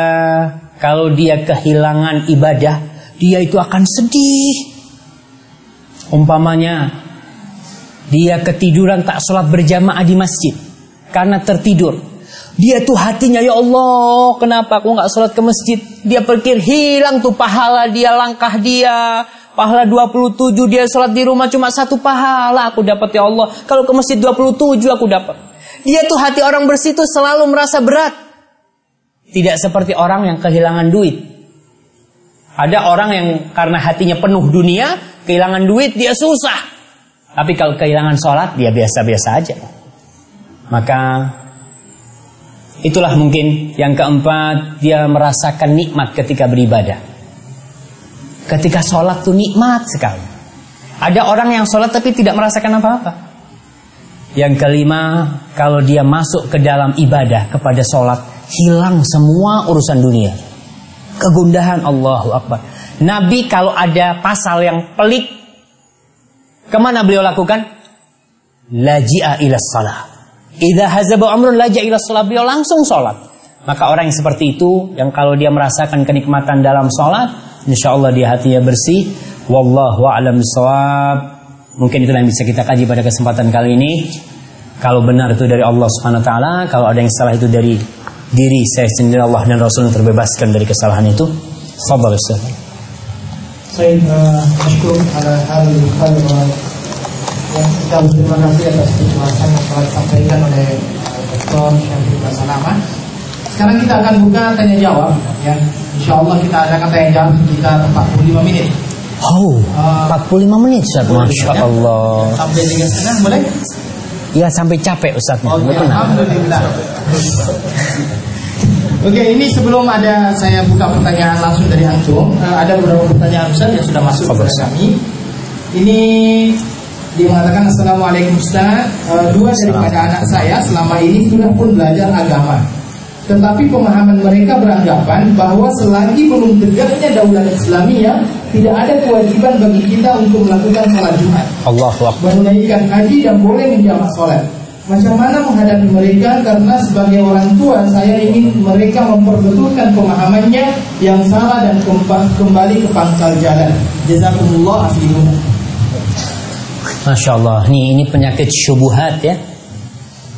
kalau dia kehilangan ibadah, dia itu akan sedih. Umpamanya, dia ketiduran tak sholat berjamaah di masjid karena tertidur. Dia tuh hatinya ya Allah, kenapa aku nggak sholat ke masjid? Dia pikir hilang tuh pahala dia, langkah dia. Pahala 27 dia sholat di rumah cuma satu pahala aku dapat ya Allah. Kalau ke masjid 27 aku dapat. Dia tuh hati orang bersih tuh selalu merasa berat. Tidak seperti orang yang kehilangan duit. Ada orang yang karena hatinya penuh dunia, kehilangan duit dia susah. Tapi kalau kehilangan sholat dia biasa-biasa aja. Maka itulah mungkin yang keempat dia merasakan nikmat ketika beribadah. Ketika sholat tuh nikmat sekali. Ada orang yang sholat tapi tidak merasakan apa-apa. Yang kelima, kalau dia masuk ke dalam ibadah kepada sholat, hilang semua urusan dunia. Kegundahan Allahu Akbar. Nabi kalau ada pasal yang pelik, ke mana beliau lakukan? Laji'a ila salah. Idza hazaba amrun laji'a ila salah. Beliau langsung sholat. Maka orang yang seperti itu, yang kalau dia merasakan kenikmatan dalam sholat, insya Allah dia hatinya bersih. Wallahu a'lam bishawab. Mungkin itu yang bisa kita kaji pada kesempatan kali ini. Kalau benar itu dari Allah Subhanahu wa taala, kalau ada yang salah itu dari diri saya sendiri Allah dan Rasul terbebaskan dari kesalahan itu. Fadal Ustaz.
Saya bersyukur ala hal hal yang kita kasih atas penjelasan yang telah disampaikan oleh Dr. Syafri Basalama. Sekarang kita akan buka tanya jawab ya. Insya Allah kita akan tanya jawab sekitar 45 menit.
Oh, uh, 45 menit Ustaz. Masya Allah.
Sampai tiga setengah boleh?
Ya sampai capek Ustaznya.
Oke,
Nggak pernah.
Alhamdulillah. Oke, ini sebelum ada saya buka pertanyaan langsung dari antum, eh, ada beberapa pertanyaan Ustaz yang sudah masuk kepada kami. Ini dia mengatakan Assalamualaikum Ustaz, Eh, dua daripada anak saya selama ini sudah pun belajar agama. Tetapi pemahaman mereka beranggapan bahwa selagi belum tegaknya daulah Islamiyah, tidak ada kewajiban bagi kita untuk melakukan sholat Jumat
Akbar.
menunaikan haji dan boleh menjamak sholat. Macam mana menghadapi mereka karena sebagai orang tua saya ingin mereka memperbetulkan pemahamannya yang salah dan kemba- kembali ke pangkal jalan. Jazakumullah afiyun.
Masya Allah, ini, ini penyakit syubuhat ya.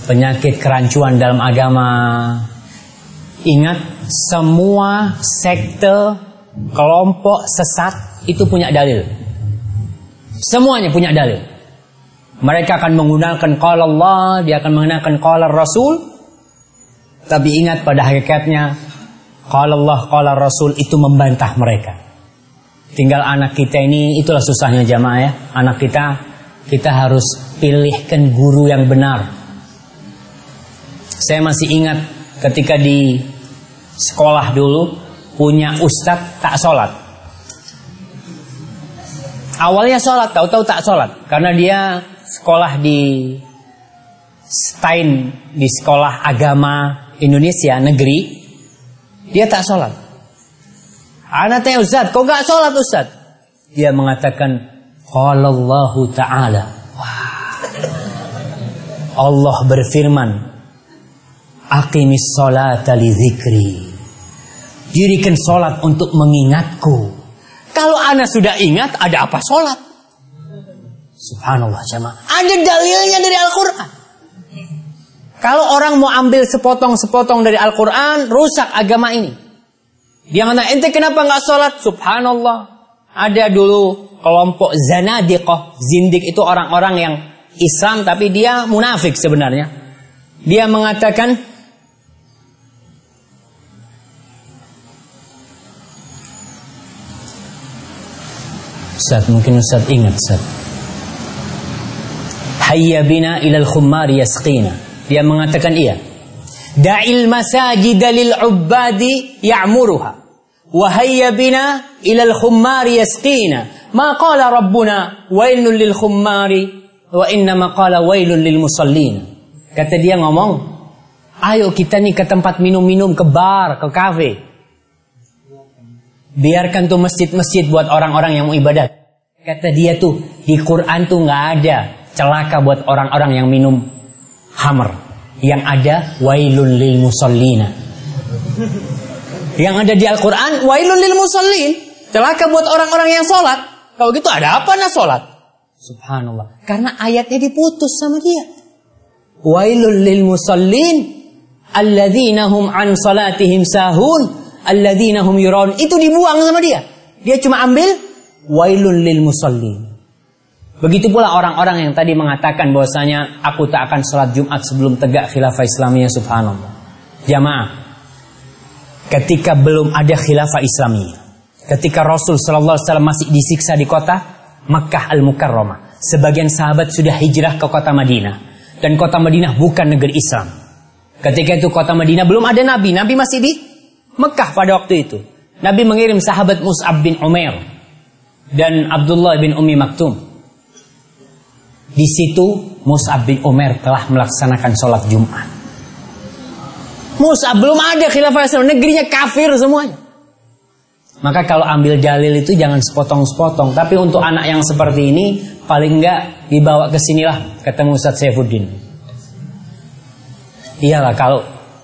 Penyakit kerancuan dalam agama. Ingat, semua sekte, kelompok sesat itu punya dalil. Semuanya punya dalil. Mereka akan menggunakan qala Allah, dia akan menggunakan qala Rasul. Tapi ingat pada hakikatnya qala Allah, qala Rasul itu membantah mereka. Tinggal anak kita ini itulah susahnya jamaah ya. Anak kita kita harus pilihkan guru yang benar. Saya masih ingat ketika di sekolah dulu punya ustadz tak sholat. Awalnya sholat, tahu-tahu tak sholat karena dia sekolah di Stein di sekolah agama Indonesia negeri dia tak sholat. Anak tanya Ustaz, kok gak sholat Ustaz? Dia mengatakan, Allah Ta'ala. Allah berfirman, Aqimis sholata li zikri. Dirikan sholat untuk mengingatku. Kalau anak sudah ingat, ada apa sholat? Subhanallah jemaah. Ada dalilnya dari Al-Quran. Kalau orang mau ambil sepotong-sepotong dari Al-Quran, rusak agama ini. Dia mengatakan, ente kenapa nggak sholat? Subhanallah. Ada dulu kelompok zanadiqah. Zindik itu orang-orang yang Islam tapi dia munafik sebenarnya. Dia mengatakan, Ustaz, mungkin Ustaz ingat Ustaz. Hayya bina ilal khummari yasqina. Dia mengatakan iya. Da'il masajid lil ubbadi ya'muruha. Wa hayya bina ilal khummari yasqina. Ma qala rabbuna wailun lil khummari wa innama qala wailun lil musallina. Kata dia ngomong, ayo kita nih ke tempat minum-minum, ke bar, ke kafe. Biarkan tuh masjid-masjid buat orang-orang yang mau ibadat. Kata dia tuh, di Quran tuh nggak ada celaka buat orang-orang yang minum hammer. Yang ada wailun lil musallina. Yang ada di Al-Quran, wailun lil musallin. Celaka buat orang-orang yang sholat. Kalau gitu ada apa nah sholat? Subhanallah. Karena ayatnya diputus sama dia. Wailun lil musallin. Alladzina hum an salatihim sahun. Alladzina hum yuraun. Itu dibuang sama dia. Dia cuma ambil wailun lil musallin. Begitu pula orang-orang yang tadi mengatakan bahwasanya aku tak akan sholat Jumat sebelum tegak khilafah Islamiyah subhanallah. Jamaah, ketika belum ada khilafah Islamiyah, ketika Rasul Shallallahu Alaihi Wasallam masih disiksa di kota Makkah Al Mukarramah, sebagian sahabat sudah hijrah ke kota Madinah dan kota Madinah bukan negeri Islam. Ketika itu kota Madinah belum ada Nabi, Nabi masih di Mekah pada waktu itu. Nabi mengirim sahabat Mus'ab bin Umair dan Abdullah bin Umi Maktum di situ Mus'ab bin Umar telah melaksanakan sholat Jumat. Mus'ab belum ada khilafah Islam, negerinya kafir semuanya. Maka kalau ambil dalil itu jangan sepotong-sepotong. Tapi untuk anak yang seperti ini, paling enggak dibawa ke sinilah ketemu Ustaz Saifuddin. Iyalah kalau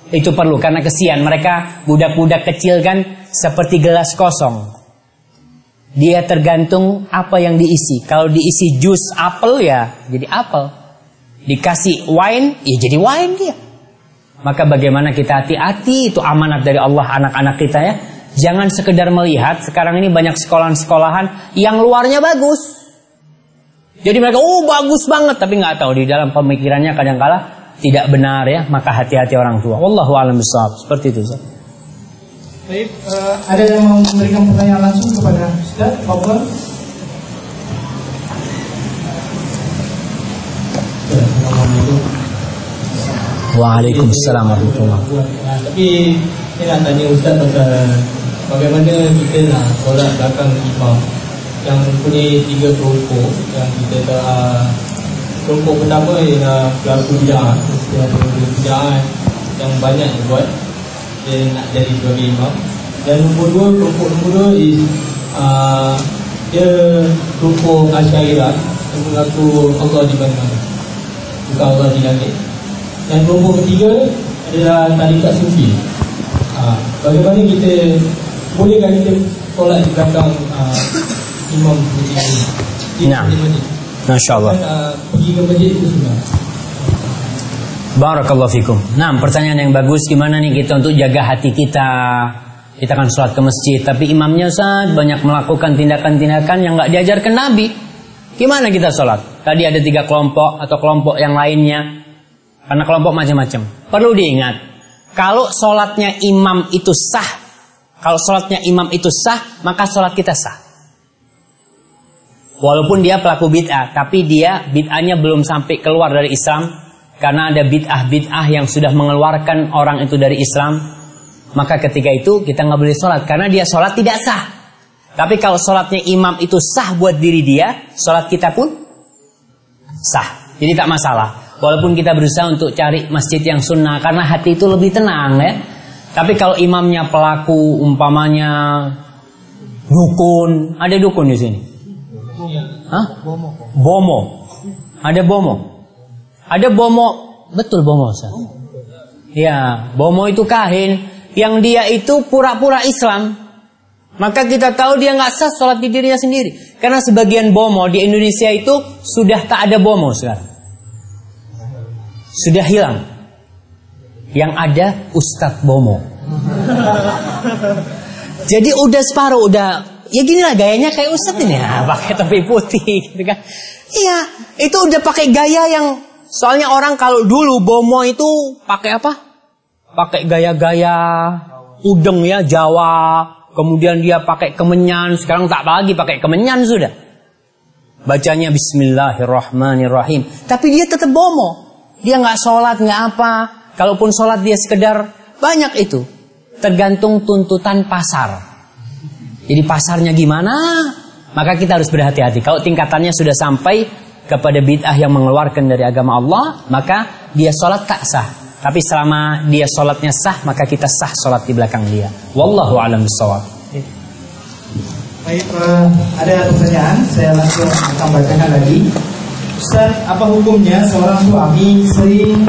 itu perlu karena kesian mereka budak-budak kecil kan seperti gelas kosong. Dia tergantung apa yang diisi. Kalau diisi jus apel ya jadi apel. Dikasih wine ya jadi wine dia. Maka bagaimana kita hati-hati itu amanat dari Allah anak-anak kita ya. Jangan sekedar melihat sekarang ini banyak sekolahan-sekolahan yang luarnya bagus. Jadi mereka oh bagus banget tapi nggak tahu di dalam pemikirannya kadang-kala tidak benar ya. Maka hati-hati orang tua. Wallahu a'lam bishawab. Seperti itu. Ustaz.
Baik, eh, ada yang mau memberikan pertanyaan langsung kepada Ustaz?
Assalamualaikum
Waalaikumsalam warahmatullahi
Nah, tapi saya nak tanya Ustaz pasal bagaimana kita nak solat belakang imam yang punya tiga kelompok yang kita dah kelompok pertama ialah pelaku bid'ah. Mesti ada bid'ah yang banyak buat. Dia nak jadi sebagai imam. Dan nombor dua kelompok nombor dua is uh, dia kelompok Asyairah. Yang mengaku Allah di mana bukan Allah di langit. Dan kelompok ketiga adalah tarikat sufi. Ha, bagaimana kita bolehkah kita solat di belakang uh, imam seperti ini? Di
Nah. Masya Allah.
Ke sunnah
Barakallahu fikum. Nah, pertanyaan yang bagus gimana nih kita untuk jaga hati kita? Kita kan sholat ke masjid, tapi imamnya saat banyak melakukan tindakan-tindakan yang nggak diajarkan Nabi. Gimana kita sholat? Tadi ada tiga kelompok atau kelompok yang lainnya. Karena kelompok macam-macam. Perlu diingat, kalau sholatnya imam itu sah, kalau sholatnya imam itu sah, maka sholat kita sah. Walaupun dia pelaku bid'ah, tapi dia bid'ahnya belum sampai keluar dari Islam karena ada bid'ah-bid'ah yang sudah mengeluarkan orang itu dari Islam. Maka ketika itu kita nggak boleh sholat karena dia sholat tidak sah. Tapi kalau sholatnya imam itu sah buat diri dia, sholat kita pun sah. Jadi tak masalah. Walaupun kita berusaha untuk cari masjid yang sunnah karena hati itu lebih tenang ya. Tapi kalau imamnya pelaku umpamanya dukun, ada dukun di sini. Hah? Bomo. Ada bomo. Ada bomo, betul bomo Ustaz. Ya, bomo itu kahin yang dia itu pura-pura Islam. Maka kita tahu dia nggak sah sholat di dirinya sendiri. Karena sebagian bomo di Indonesia itu sudah tak ada bomo sekarang. Sudah hilang. Yang ada Ustadz Bomo. Jadi udah separuh, udah ya gini lah gayanya kayak Ustadz ini ya, pakai topi putih gitu kan. Iya, itu udah pakai gaya yang soalnya orang kalau dulu Bomo itu pakai apa? Pakai gaya-gaya udeng ya Jawa, kemudian dia pakai kemenyan, sekarang tak lagi pakai kemenyan sudah. Bacanya Bismillahirrahmanirrahim, tapi dia tetap Bomo. Dia nggak sholat nggak apa, kalaupun sholat dia sekedar banyak itu, tergantung tuntutan pasar. Jadi pasarnya gimana? Maka kita harus berhati-hati. Kalau tingkatannya sudah sampai kepada bid'ah yang mengeluarkan dari agama Allah, maka dia sholat tak sah. Tapi selama dia sholatnya sah, maka kita sah sholat di belakang dia. Wallahu a'lam bishawab.
Baik, eh, ada pertanyaan, saya langsung akan bacakan lagi. Ustaz, apa hukumnya seorang suami sering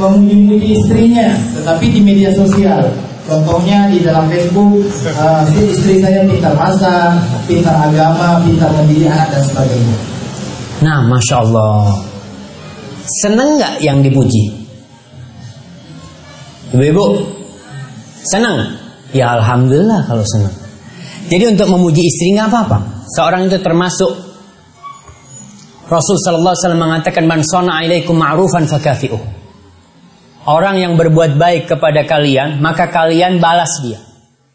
memuji-muji istrinya, tetapi di media sosial? Contohnya di dalam Facebook, eh, istri saya pintar masak, pintar agama, pintar mendidik anak dan sebagainya.
Nah, masya Allah. Seneng nggak yang dipuji? Ibu-ibu, senang? Ya alhamdulillah kalau senang. Jadi untuk memuji istri nggak apa-apa. Seorang itu termasuk Rasul Sallallahu Alaihi mengatakan man sona ma'rufan fakafi'uh. Orang yang berbuat baik kepada kalian, maka kalian balas dia.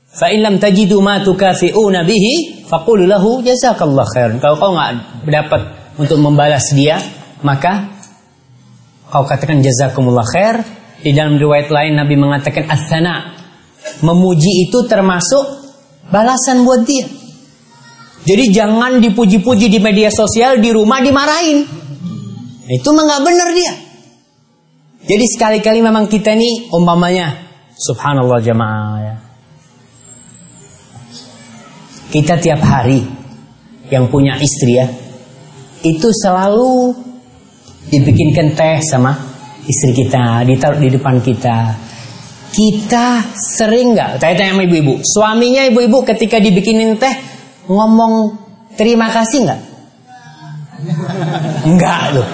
Fa in lam tajidu ma tukafi'una bihi, faqulu lahu jazakallah khairan. Kalau kau nggak dapat untuk membalas dia, maka kau katakan jazakumullah khair. Di dalam riwayat lain Nabi mengatakan asana. Memuji itu termasuk balasan buat dia. Jadi jangan dipuji-puji di media sosial, di rumah dimarahin. Itu mah nggak benar dia. Jadi sekali-kali memang kita nih umpamanya subhanallah jamaah ya. Kita tiap hari yang punya istri ya, itu selalu dibikinkan teh sama istri kita, ditaruh di depan kita. Kita sering nggak? Saya tanya sama ibu-ibu, suaminya ibu-ibu ketika dibikinin teh ngomong terima kasih nggak? Enggak loh.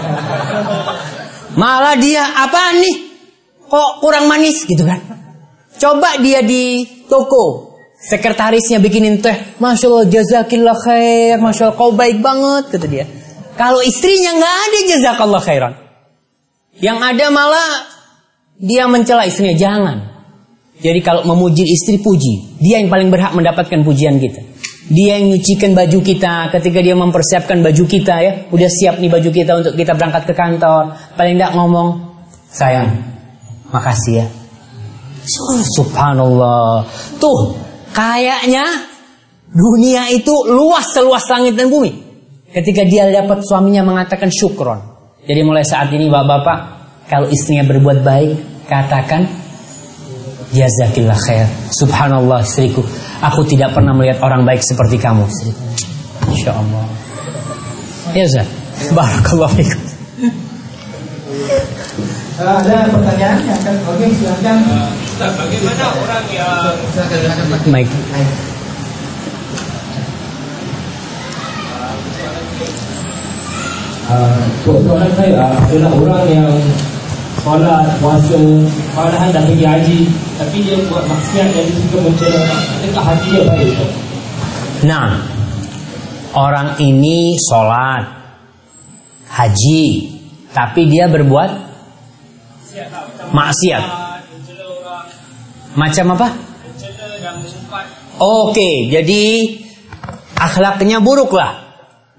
Malah dia apa nih? Kok kurang manis? Gitu kan? Coba dia di toko. Sekretarisnya bikinin teh Masya Allah jazakillah khair Masya Allah kau baik banget kata dia. Kalau istrinya nggak ada jazakallah khairan. Yang ada malah Dia mencela istrinya. Jangan. Jadi kalau memuji istri puji. Dia yang paling berhak mendapatkan pujian kita Dia yang nyucikan baju kita Ketika dia mempersiapkan baju kita ya Udah siap nih baju kita untuk kita berangkat ke kantor Paling tidak ngomong Sayang Makasih ya. Subhanallah. Tuh, kayaknya dunia itu luas seluas langit dan bumi. Ketika dia dapat suaminya mengatakan syukron. Jadi mulai saat ini bapak-bapak, kalau istrinya berbuat baik, katakan jazakillah khair. Subhanallah istriku, aku tidak pernah melihat orang baik seperti kamu. Insya Allah. Ya Ustaz. Barakallahu fikum.
Ada pertanyaan yang akan oke silakan.
Ustaz, bagaimana orang yang
Baik.
Baik.
uh, soalan saya adalah orang yang solat, puasa, malahan dah pergi haji tapi dia buat maksiat dan dia suka mencela adakah hati dia baik?
Nah, orang ini sholat, haji, tapi dia berbuat maksiat. Macam apa? Oke, jadi akhlaknya buruk lah.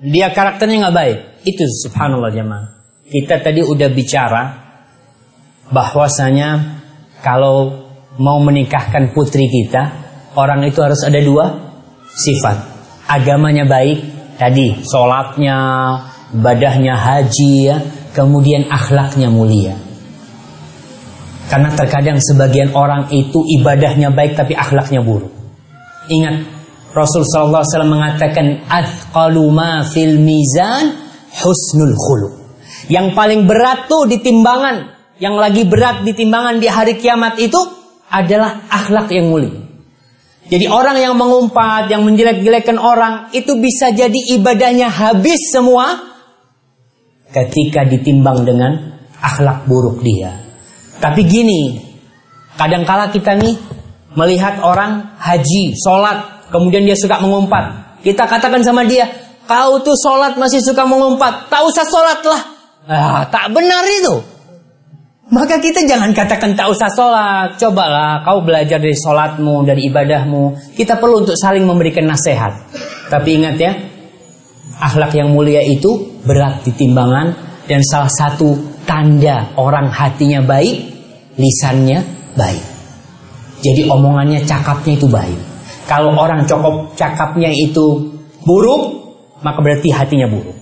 Dia karakternya nggak baik. Itu subhanallah jemaah. Kita tadi udah bicara bahwasanya kalau mau menikahkan putri kita, orang itu harus ada dua sifat. Agamanya baik, tadi sholatnya, ibadahnya haji ya, kemudian akhlaknya mulia. Karena terkadang sebagian orang itu ibadahnya baik tapi akhlaknya buruk. Ingat Rasul sallallahu alaihi wasallam mengatakan ma fil mizan husnul khuluq. Yang paling berat tuh di timbangan, yang lagi berat di timbangan di hari kiamat itu adalah akhlak yang mulia. Jadi orang yang mengumpat, yang menjelek-jelekan orang itu bisa jadi ibadahnya habis semua ketika ditimbang dengan akhlak buruk dia. Tapi gini, kadangkala kita nih melihat orang haji, sholat, kemudian dia suka mengumpat. Kita katakan sama dia, kau tuh sholat masih suka mengumpat, tak usah sholat lah. Ah, tak benar itu. Maka kita jangan katakan tak usah sholat. Cobalah kau belajar dari sholatmu, dari ibadahmu. Kita perlu untuk saling memberikan nasihat. Tapi ingat ya, akhlak yang mulia itu berat di timbangan dan salah satu tanda orang hatinya baik, lisannya baik. Jadi omongannya, cakapnya itu baik. Kalau orang cokop cakapnya itu buruk, maka berarti hatinya buruk.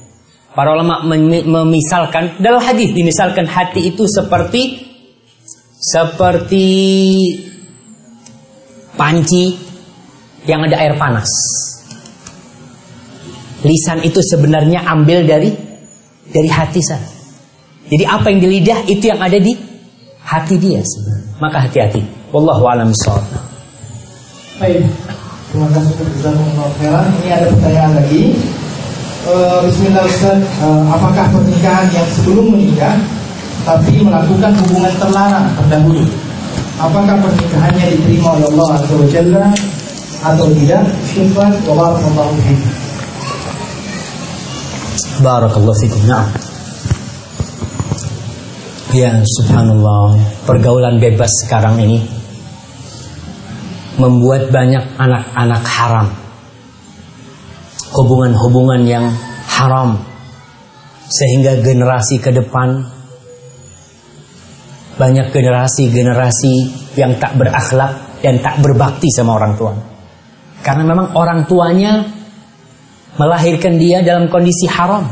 Para ulama mem- memisalkan dalam hadis dimisalkan hati itu seperti seperti panci yang ada air panas. Lisan itu sebenarnya ambil dari dari hati sana. Jadi apa yang di lidah itu yang ada di hati dia sebenarnya. Maka hati-hati. Wallahu a'lam.
Baik. Terima kasih khairan. Ini ada pertanyaan lagi. Eh, Bismillah Ustaz, Eh, apakah pernikahan yang sebelum menikah tapi melakukan hubungan terlarang terdahulu? Apakah pernikahannya diterima oleh Allah Azza wa Jalla atau tidak? Syukran wa barakallahu fiik.
Barakallahu fikum. Na'am. Ya, subhanallah. Pergaulan bebas sekarang ini membuat banyak anak-anak haram. Hubungan-hubungan yang haram sehingga generasi ke depan banyak generasi-generasi yang tak berakhlak dan tak berbakti sama orang tua. Karena memang orang tuanya melahirkan dia dalam kondisi haram.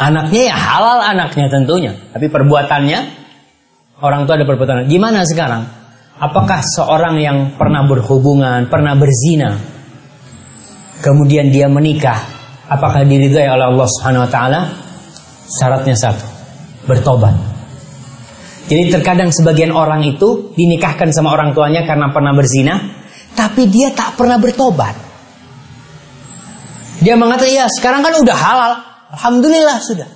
Anaknya ya halal anaknya tentunya, tapi perbuatannya orang tua ada perbuatan. Gimana sekarang? Apakah seorang yang pernah berhubungan, pernah berzina, kemudian dia menikah, apakah diridhai oleh Allah Subhanahu wa taala? Syaratnya satu, bertobat. Jadi terkadang sebagian orang itu dinikahkan sama orang tuanya karena pernah berzina, tapi dia tak pernah bertobat. Dia mengatakan, ya sekarang kan udah halal. Alhamdulillah sudah.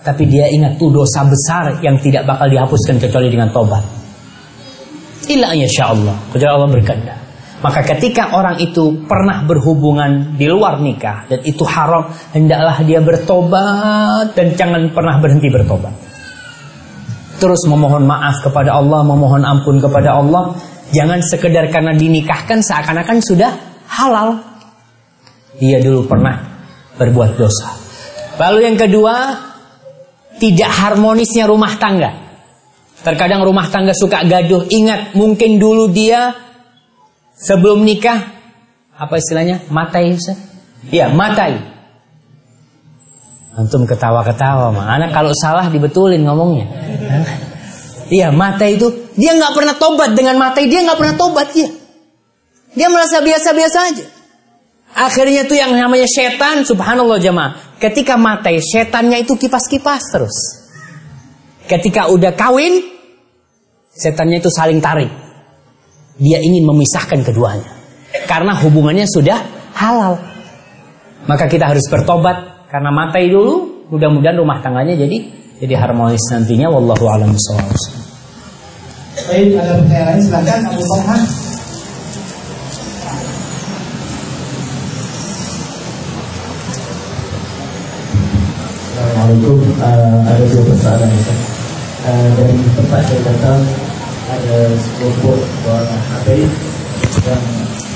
Tapi dia ingat tuh dosa besar yang tidak bakal dihapuskan kecuali dengan tobat. Illa insya Allah. Kecuali Allah berkehendak. Maka ketika orang itu pernah berhubungan di luar nikah dan itu haram, hendaklah dia bertobat dan jangan pernah berhenti bertobat. Terus memohon maaf kepada Allah, memohon ampun kepada Allah. Jangan sekedar karena dinikahkan seakan-akan sudah halal. Dia dulu pernah berbuat dosa. Lalu yang kedua, tidak harmonisnya rumah tangga. Terkadang rumah tangga suka gaduh. Ingat, mungkin dulu dia sebelum nikah, apa istilahnya? Matai, Ustaz? Iya, matai. Antum ketawa-ketawa, mah. Anak kalau salah dibetulin ngomongnya. Iya, matai itu dia nggak pernah tobat dengan matai dia nggak pernah tobat dia. Dia merasa biasa-biasa aja. Akhirnya tuh yang namanya setan, subhanallah jemaah. Ketika matai, setannya itu kipas-kipas terus. Ketika udah kawin, setannya itu saling tarik. Dia ingin memisahkan keduanya. Karena hubungannya sudah halal. Maka kita harus bertobat karena matai dulu, mudah-mudahan rumah tangganya jadi jadi harmonis nantinya wallahu a'lam.
Baik, ada pertanyaan lain silakan Abu Farhan.
Assalamualaikum. Uh, ada dua ya. Uh, dari tempat saya datang ada sekelompok orang habaib yang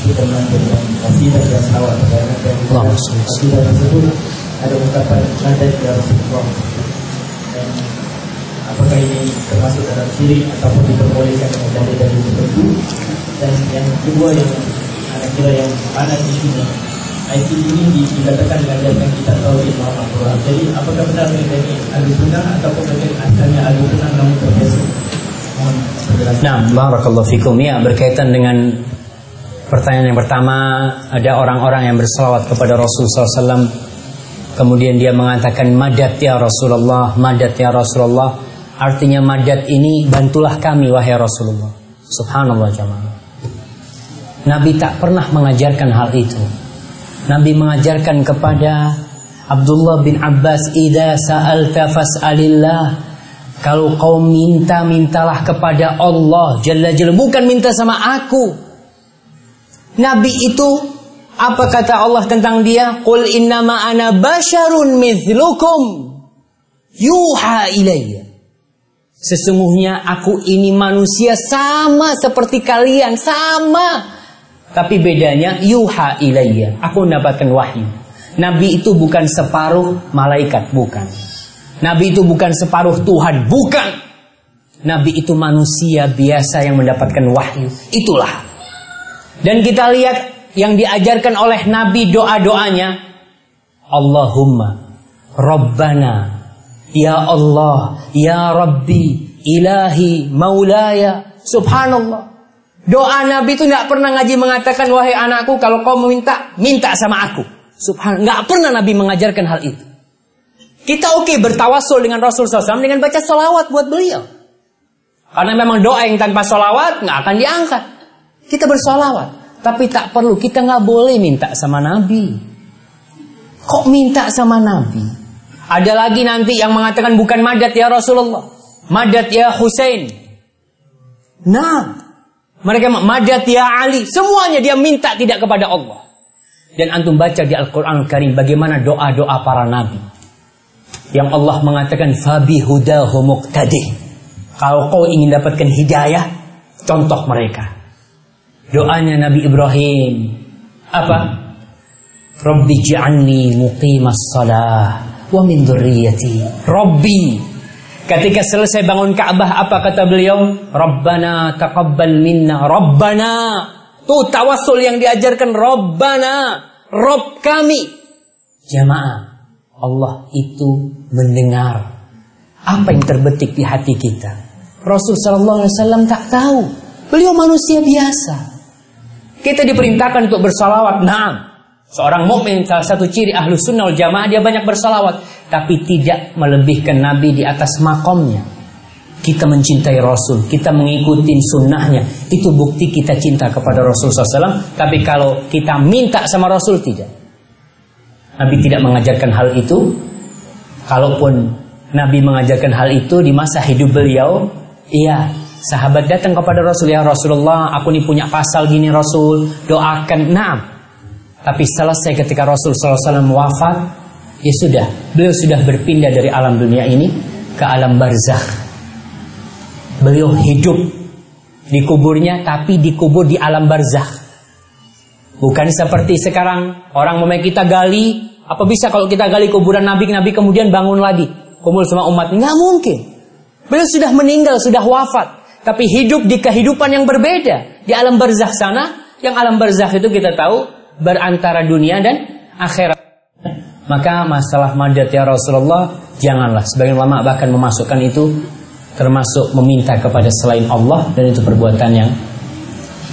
kita melanjutkan kasidah dan salawat kepada Nabi
salli.
Kasidah tersebut ada ungkapan nada ya Rasulullah. Dan apakah ini termasuk dalam syirik ataupun diperbolehkan dengan dalil-dalil tertentu? Dan yang kedua yang anak kira yang panas di sini ICT ini dikatakan mengajarkan kita tauhid Muhammad Quran. Jadi apakah benar mereka ini ahli sunnah ataupun mereka asalnya ahli sunnah namun terbiasa?
Nah, barakallahu fikum. Ya, berkaitan dengan pertanyaan yang pertama, ada orang-orang yang berselawat kepada Rasul SAW. Kemudian dia mengatakan, Madat ya Rasulullah, Madat ya Rasulullah. Artinya madat ini, bantulah kami wahai Rasulullah. Subhanallah jamaah. Nabi tak pernah mengajarkan hal itu. Nabi mengajarkan kepada Abdullah bin Abbas, "Idza sa'alta fas'alillah." Kalau kau minta, mintalah kepada Allah Jalla Jalla, bukan minta sama aku. Nabi itu apa kata Allah tentang dia? Qul innama ana basyarun mithlukum yuha ilayya. Sesungguhnya aku ini manusia sama seperti kalian, sama. Tapi bedanya yuha ilayya. Aku mendapatkan wahyu. Nabi itu bukan separuh malaikat, bukan. Nabi itu bukan separuh Tuhan, bukan. Nabi itu manusia biasa yang mendapatkan wahyu. Itulah. Dan kita lihat yang diajarkan oleh Nabi doa-doanya. Allahumma Rabbana Ya Allah Ya Rabbi Ilahi Maulaya Subhanallah Doa Nabi itu nggak pernah ngaji mengatakan wahai anakku kalau kau meminta minta sama aku. Subhanallah nggak pernah Nabi mengajarkan hal itu. Kita oke okay, bertawasul dengan Rasul SAW dengan baca salawat buat beliau. Karena memang doa yang tanpa salawat nggak akan diangkat. Kita bersolawat, tapi tak perlu kita nggak boleh minta sama Nabi. Kok minta sama Nabi? Ada lagi nanti yang mengatakan bukan madat ya Rasulullah, madat ya Husain. Nah, mereka madat ya Ali. Semuanya dia minta tidak kepada Allah. Dan antum baca di Al-Quran Al-Karim bagaimana doa-doa para nabi. Yang Allah mengatakan fabi hudahu muqtadih. Kalau kau ingin dapatkan hidayah, contoh mereka. Doanya Nabi Ibrahim. Apa? Rabbi ja'alni muqimas salah wa min dzurriyyati. Rabbi Ketika selesai bangun Ka'bah apa kata beliau? Rabbana taqabbal minna. Rabbana. Tuh tawasul yang diajarkan Rabbana. Rob kami. Jamaah. Allah itu mendengar apa yang terbetik di hati kita. Rasul Shallallahu Alaihi Wasallam tak tahu. Beliau manusia biasa. Kita diperintahkan untuk bersalawat. Nah, Seorang mukmin salah satu ciri ahlu sunnah jamaah dia banyak bersalawat. Tapi tidak melebihkan Nabi di atas makomnya. Kita mencintai Rasul, kita mengikuti sunnahnya. Itu bukti kita cinta kepada Rasul SAW. Tapi kalau kita minta sama Rasul tidak. Nabi tidak mengajarkan hal itu. Kalaupun Nabi mengajarkan hal itu di masa hidup beliau, iya sahabat datang kepada Rasul ya Rasulullah, aku nih punya pasal gini Rasul, doakan. Nah, tapi selesai ketika Rasul SAW wafat, ya sudah, beliau sudah berpindah dari alam dunia ini ke alam barzakh. Beliau hidup di kuburnya, tapi dikubur di alam barzakh. Bukan seperti sekarang orang mau kita gali, apa bisa kalau kita gali kuburan Nabi, Nabi kemudian bangun lagi, kumpul sama umat? Nggak mungkin. Beliau sudah meninggal, sudah wafat. Tapi hidup di kehidupan yang berbeda. Di alam barzakh sana, yang alam barzakh itu kita tahu berantara dunia dan akhirat. Maka masalah madat ya Rasulullah, janganlah. Sebagian ulama bahkan memasukkan itu termasuk meminta kepada selain Allah dan itu perbuatan yang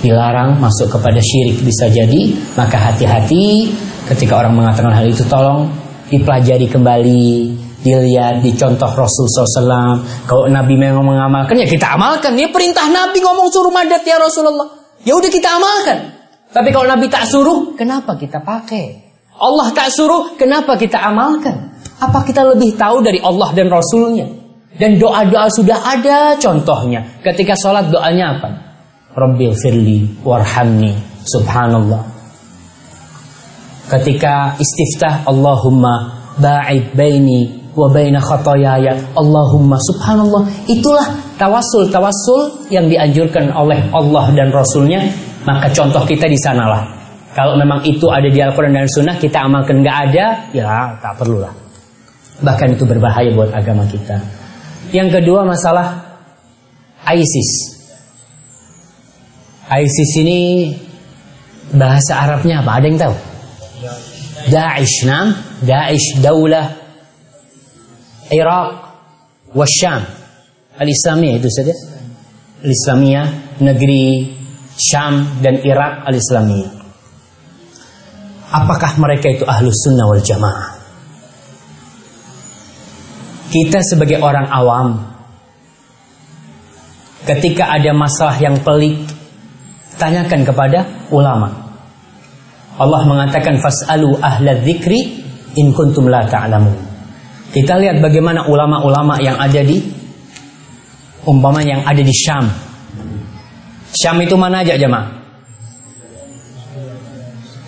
dilarang masuk kepada syirik bisa jadi maka hati-hati ketika orang mengatakan hal itu tolong dipelajari kembali dilihat dicontoh Rasul SAW kalau Nabi memang mengamalkan ya kita amalkan. Ya perintah Nabi ngomong suruh madat ya Rasulullah. Ya udah kita amalkan. Tapi kalau Nabi tak suruh kenapa kita pakai? Allah tak suruh kenapa kita amalkan? Apa kita lebih tahu dari Allah dan Rasulnya? Dan doa-doa sudah ada contohnya. Ketika sholat doanya apa Rabbil firli warhamni subhanallah. Ketika istiftah Allahumma ba'id baini wa baina khotoyaya Allahumma subhanallah. Itulah tawasul tawasul yang dianjurkan oleh Allah dan Rasulnya. Maka contoh kita di sanalah. Kalau memang itu ada di Al-Quran dan Sunnah kita amalkan nggak ada ya tak perlulah. Bahkan itu berbahaya buat agama kita. Yang kedua masalah ISIS ISIS ini bahasa Arabnya apa? Ada yang tahu? Daesh nam Daesh daulah Irak Wasyam Al-Islamiyah itu saja Al-Islamiyah negeri Syam dan Irak Al-Islamiyah. Apakah mereka itu ahlus sunnah wal jamaah? Kita sebagai orang awam Ketika ada masalah yang pelik Tanyakan kepada ulama Allah mengatakan Fas'alu ahla dzikri In kuntum la ta'lamun kita lihat bagaimana ulama-ulama yang ada di umpama yang ada di Syam. Syam itu mana aja jemaah?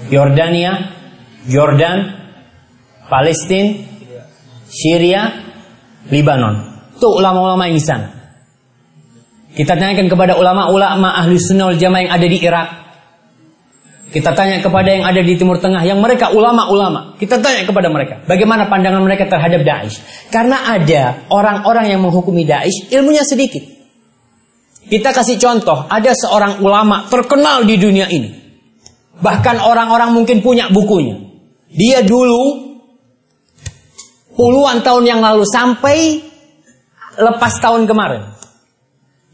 Yordania, Jordan, Palestina, Syria, Libanon. Itu ulama-ulama yang di sana. Kita tanyakan kepada ulama-ulama ahli sunnah wal jamaah yang ada di Irak. Kita tanya kepada yang ada di Timur Tengah, yang mereka ulama-ulama. Kita tanya kepada mereka, bagaimana pandangan mereka terhadap Daesh. Karena ada orang-orang yang menghukumi Daesh, ilmunya sedikit. Kita kasih contoh, ada seorang ulama terkenal di dunia ini. Bahkan orang-orang mungkin punya bukunya. Dia dulu puluhan tahun yang lalu sampai lepas tahun kemarin.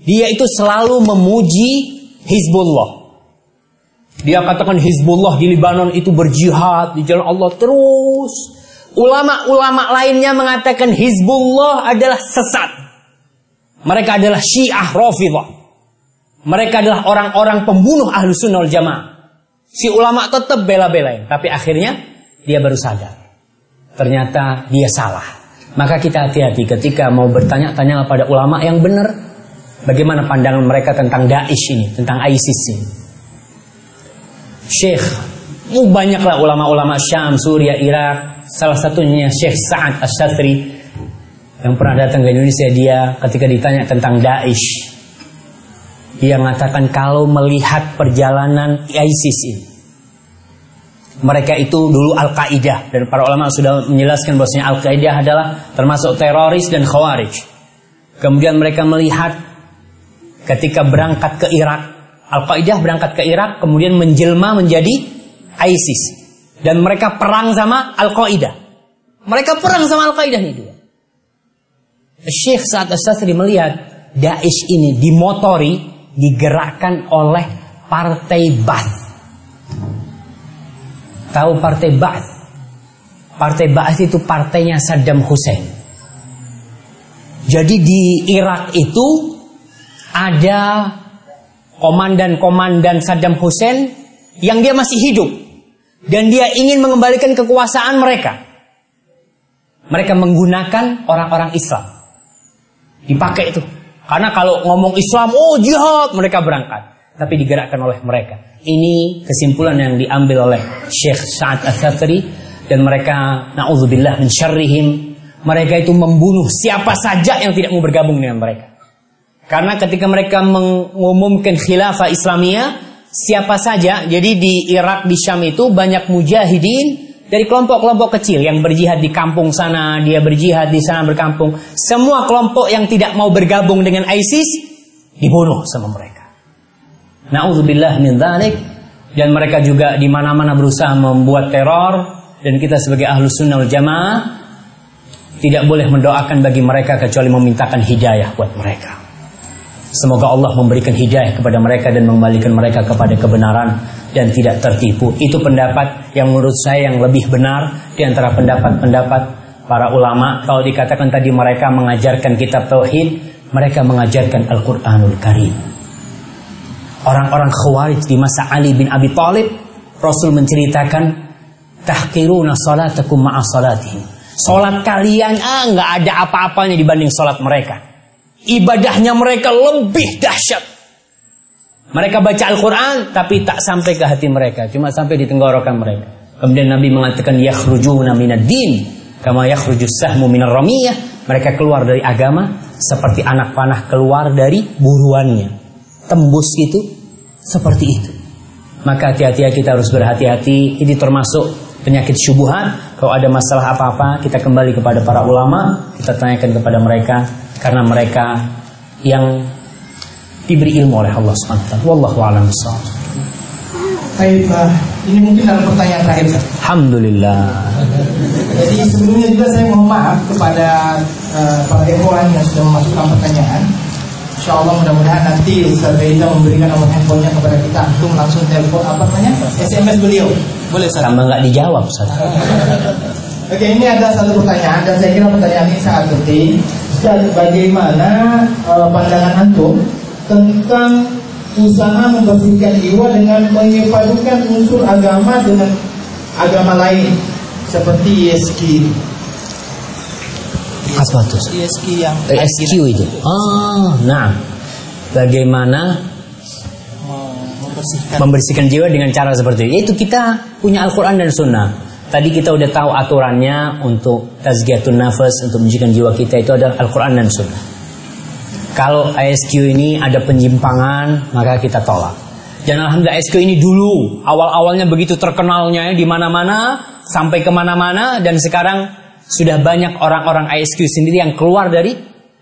Dia itu selalu memuji Hizbullah. Dia katakan Hizbullah di Libanon itu berjihad di jalan Allah terus. Ulama-ulama lainnya mengatakan Hizbullah adalah sesat. Mereka adalah Syiah Rafidah. Mereka adalah orang-orang pembunuh ahlu sunnah jamaah. Si ulama tetap bela-belain. Tapi akhirnya dia baru sadar. Ternyata dia salah. Maka kita hati-hati ketika mau bertanya-tanya pada ulama yang benar. Bagaimana pandangan mereka tentang Daesh ini, tentang ISIS ini. Syekh Oh, banyaklah ulama-ulama Syam, Suria, Irak. Salah satunya Syekh Sa'ad Asyatri yang pernah datang ke Indonesia. Dia ketika ditanya tentang Daesh, dia mengatakan kalau melihat perjalanan ISIS ini, mereka itu dulu Al-Qaeda dan para ulama sudah menjelaskan bahwasanya Al-Qaeda adalah termasuk teroris dan khawarij. Kemudian mereka melihat ketika berangkat ke Irak, Al-Qaeda berangkat ke Irak kemudian menjelma menjadi ISIS dan mereka perang sama Al-Qaeda. Mereka perang sama Al-Qaeda nih dua. Syekh saat Asasri melihat Daesh ini dimotori, digerakkan oleh partai Ba'ath. Tahu partai Ba'ath? Partai Ba'ath itu partainya Saddam Hussein. Jadi di Irak itu ada komandan-komandan Saddam Hussein yang dia masih hidup dan dia ingin mengembalikan kekuasaan mereka. Mereka menggunakan orang-orang Islam. Dipakai itu. Karena kalau ngomong Islam, oh jihad, mereka berangkat. Tapi digerakkan oleh mereka. Ini kesimpulan yang diambil oleh Syekh Sa'ad Al-Thatri. Dan mereka, na'udzubillah min syarrihim. Mereka itu membunuh siapa saja yang tidak mau bergabung dengan mereka. Karena ketika mereka mengumumkan khilafah Islamiyah, siapa saja. Jadi di Irak, di Syam itu banyak mujahidin Dari kelompok-kelompok kecil yang berjihad di kampung sana, dia berjihad di sana berkampung. Semua kelompok yang tidak mau bergabung dengan ISIS dibunuh sama mereka. Nauzubillah min dzalik dan mereka juga di mana-mana berusaha membuat teror dan kita sebagai ahlus sunnah jamaah tidak boleh mendoakan bagi mereka kecuali memintakan hidayah buat mereka. Semoga Allah memberikan hidayah kepada mereka dan mengembalikan mereka kepada kebenaran dan tidak tertipu. Itu pendapat yang menurut saya yang lebih benar di antara pendapat-pendapat para ulama. Kalau dikatakan tadi mereka mengajarkan kitab tauhid, mereka mengajarkan Al-Qur'anul Karim. Orang-orang Khawarij di masa Ali bin Abi Thalib, Rasul menceritakan tahkiruna salatakum ma'a salatihim. Salat kalian ah nggak ada apa-apanya dibanding salat mereka. Ibadahnya mereka lebih dahsyat mereka baca Al-Quran tapi tak sampai ke hati mereka. Cuma sampai di tenggorokan mereka. Kemudian Nabi mengatakan yakhrujuna minad din. Kama yakhrujus sahmu minar ramiyah. Mereka keluar dari agama seperti anak panah keluar dari buruannya. Tembus itu seperti itu. Maka hati-hati kita harus berhati-hati. Ini termasuk penyakit syubuhan. Kalau ada masalah apa-apa kita kembali kepada para ulama. Kita tanyakan kepada mereka. Karena mereka yang diberi ilmu oleh Allah SWT. Wallahu a'lam
Baik, uh, ini mungkin dalam pertanyaan terakhir. Sir.
Alhamdulillah.
Jadi sebelumnya juga saya mohon maaf kepada uh, para ikhwan yang sudah memasukkan pertanyaan. Insya Allah mudah-mudahan nanti Ustaz Reza memberikan nomor handphonenya kepada kita Antum langsung telepon apa namanya SMS beliau
Boleh Ustaz? Sama nggak dijawab Ustaz
Oke ini ada satu pertanyaan Dan saya kira pertanyaan ini sangat penting Ustaz bagaimana uh, pandangan Antum tentang usaha membersihkan jiwa dengan menyepadukan unsur agama dengan agama lain seperti ESQ.
Apa itu?
ESQ yang
ESQ itu. Ah, nah. Bagaimana membersihkan. membersihkan jiwa dengan cara seperti itu? Itu kita punya Al-Qur'an dan Sunnah. Tadi kita udah tahu aturannya untuk tazkiyatun nafas untuk menjadikan jiwa kita itu adalah Al-Quran dan Sunnah. Kalau ISQ ini ada penyimpangan, maka kita tolak. Dan alhamdulillah ISQ ini dulu awal-awalnya begitu terkenalnya ya, di mana-mana sampai ke mana-mana dan sekarang sudah banyak orang-orang ISQ sendiri yang keluar dari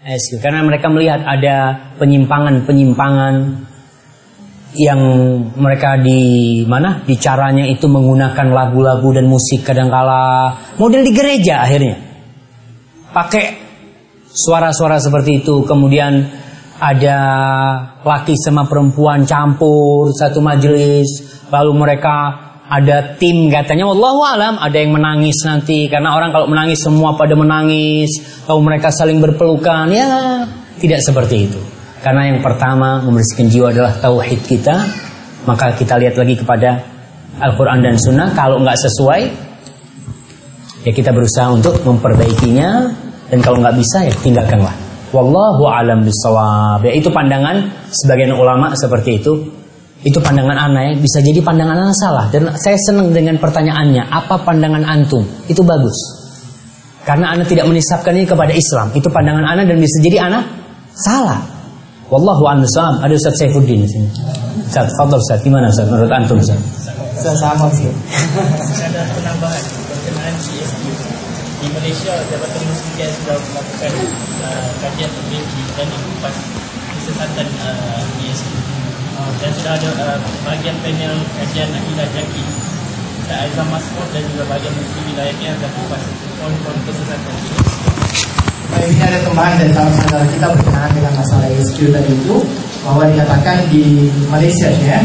ISQ karena mereka melihat ada penyimpangan-penyimpangan yang mereka di mana? Di caranya itu menggunakan lagu-lagu dan musik kadangkala model di gereja akhirnya. Pakai suara-suara seperti itu. Kemudian ada laki sama perempuan campur satu majelis. Lalu mereka ada tim katanya Wallahu alam ada yang menangis nanti. Karena orang kalau menangis semua pada menangis. Lalu mereka saling berpelukan. Ya tidak seperti itu karena yang pertama membersihkan jiwa adalah tauhid kita maka kita lihat lagi kepada Al-Quran dan Sunnah kalau nggak sesuai ya kita berusaha untuk memperbaikinya dan kalau nggak bisa ya tinggalkanlah. Wallahu alam bisawab. Ya itu pandangan sebagian ulama seperti itu. Itu pandangan anak ya, bisa jadi pandangan anak salah dan saya senang dengan pertanyaannya, apa pandangan antum? Itu bagus. Karena anak tidak menisabkan ini kepada Islam. Itu pandangan anak dan bisa jadi anak salah. Wallahu a'lam Ada Ustaz Saifuddin di sini. Ustaz, fadl Ustaz, gimana Ustaz? Menurut antum Ustaz?
Saya sama sih.
Ada penambahan berkenaan CSQ di Malaysia Jabatan Muslimin sudah melakukan uh, kajian peneliti dan ikupan kesesatan uh, ESG uh, dan sudah ada uh, bahagian panel kajian Akidah Jaki. Ustaz Aizam Masmud dan juga bahagian Muslim Wilayah KL dan kupas poin-poin kesesatan. ini
Baik, ini ada tambahan dari saudara kita berkenaan dengan masalah ESQ tadi itu bahwa dikatakan di Malaysia ya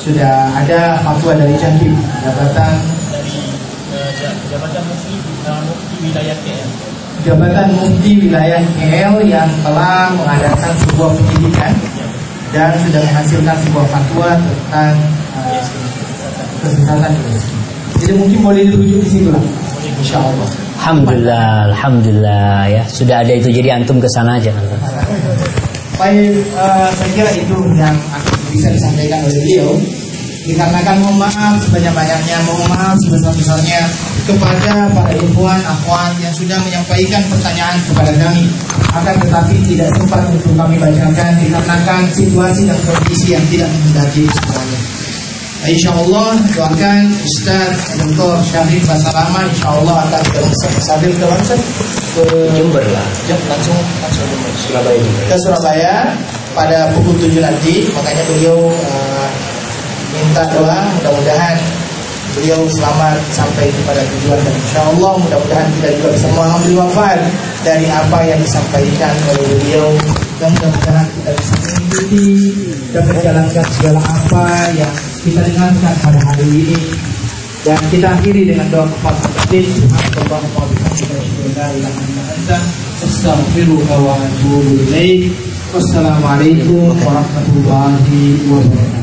sudah ada fatwa dari Jantim Jabatan
Jabatan Muslim uh, wilayah KL.
Jabatan Mufti Wilayah KL yang telah mengadakan sebuah pendidikan dan sudah menghasilkan sebuah fatwa tentang uh, kesesatan Jadi mungkin boleh dirujuk di situ lah. Insya Allah.
Alhamdulillah, Alhamdulillah ya sudah ada itu jadi antum ke sana aja.
Baik, uh, saya kira itu yang bisa disampaikan oleh beliau dikarenakan mohon maaf sebanyak-banyaknya, mohon maaf sebesar-besarnya kepada para ikhwan, akhwat yang sudah menyampaikan pertanyaan kepada kami. Akan tetapi tidak sempat untuk kami bacakan dikarenakan situasi dan kondisi yang tidak menghendaki semuanya. Insya Allah doakan Ustaz Dr. Syarif Basalama Insya Allah akan ke Sabil ke mana? Ke
Jember lah.
Jam langsung langsung.
Surabaya
ke Surabaya pada pukul 7 nanti makanya beliau uh, minta doa mudah-mudahan beliau selamat sampai kepada tujuan dan insya Allah mudah-mudahan kita juga bisa mengambil manfaat dari apa yang disampaikan oleh beliau dan mudah-mudahan kita bisa mengikuti dan menjalankan segala apa yang kita dengarkan pada hari ini dan kita akhiri dengan doa kepada Subhanallah wa. Wassalamualaikum warahmatullahi wabarakatuh.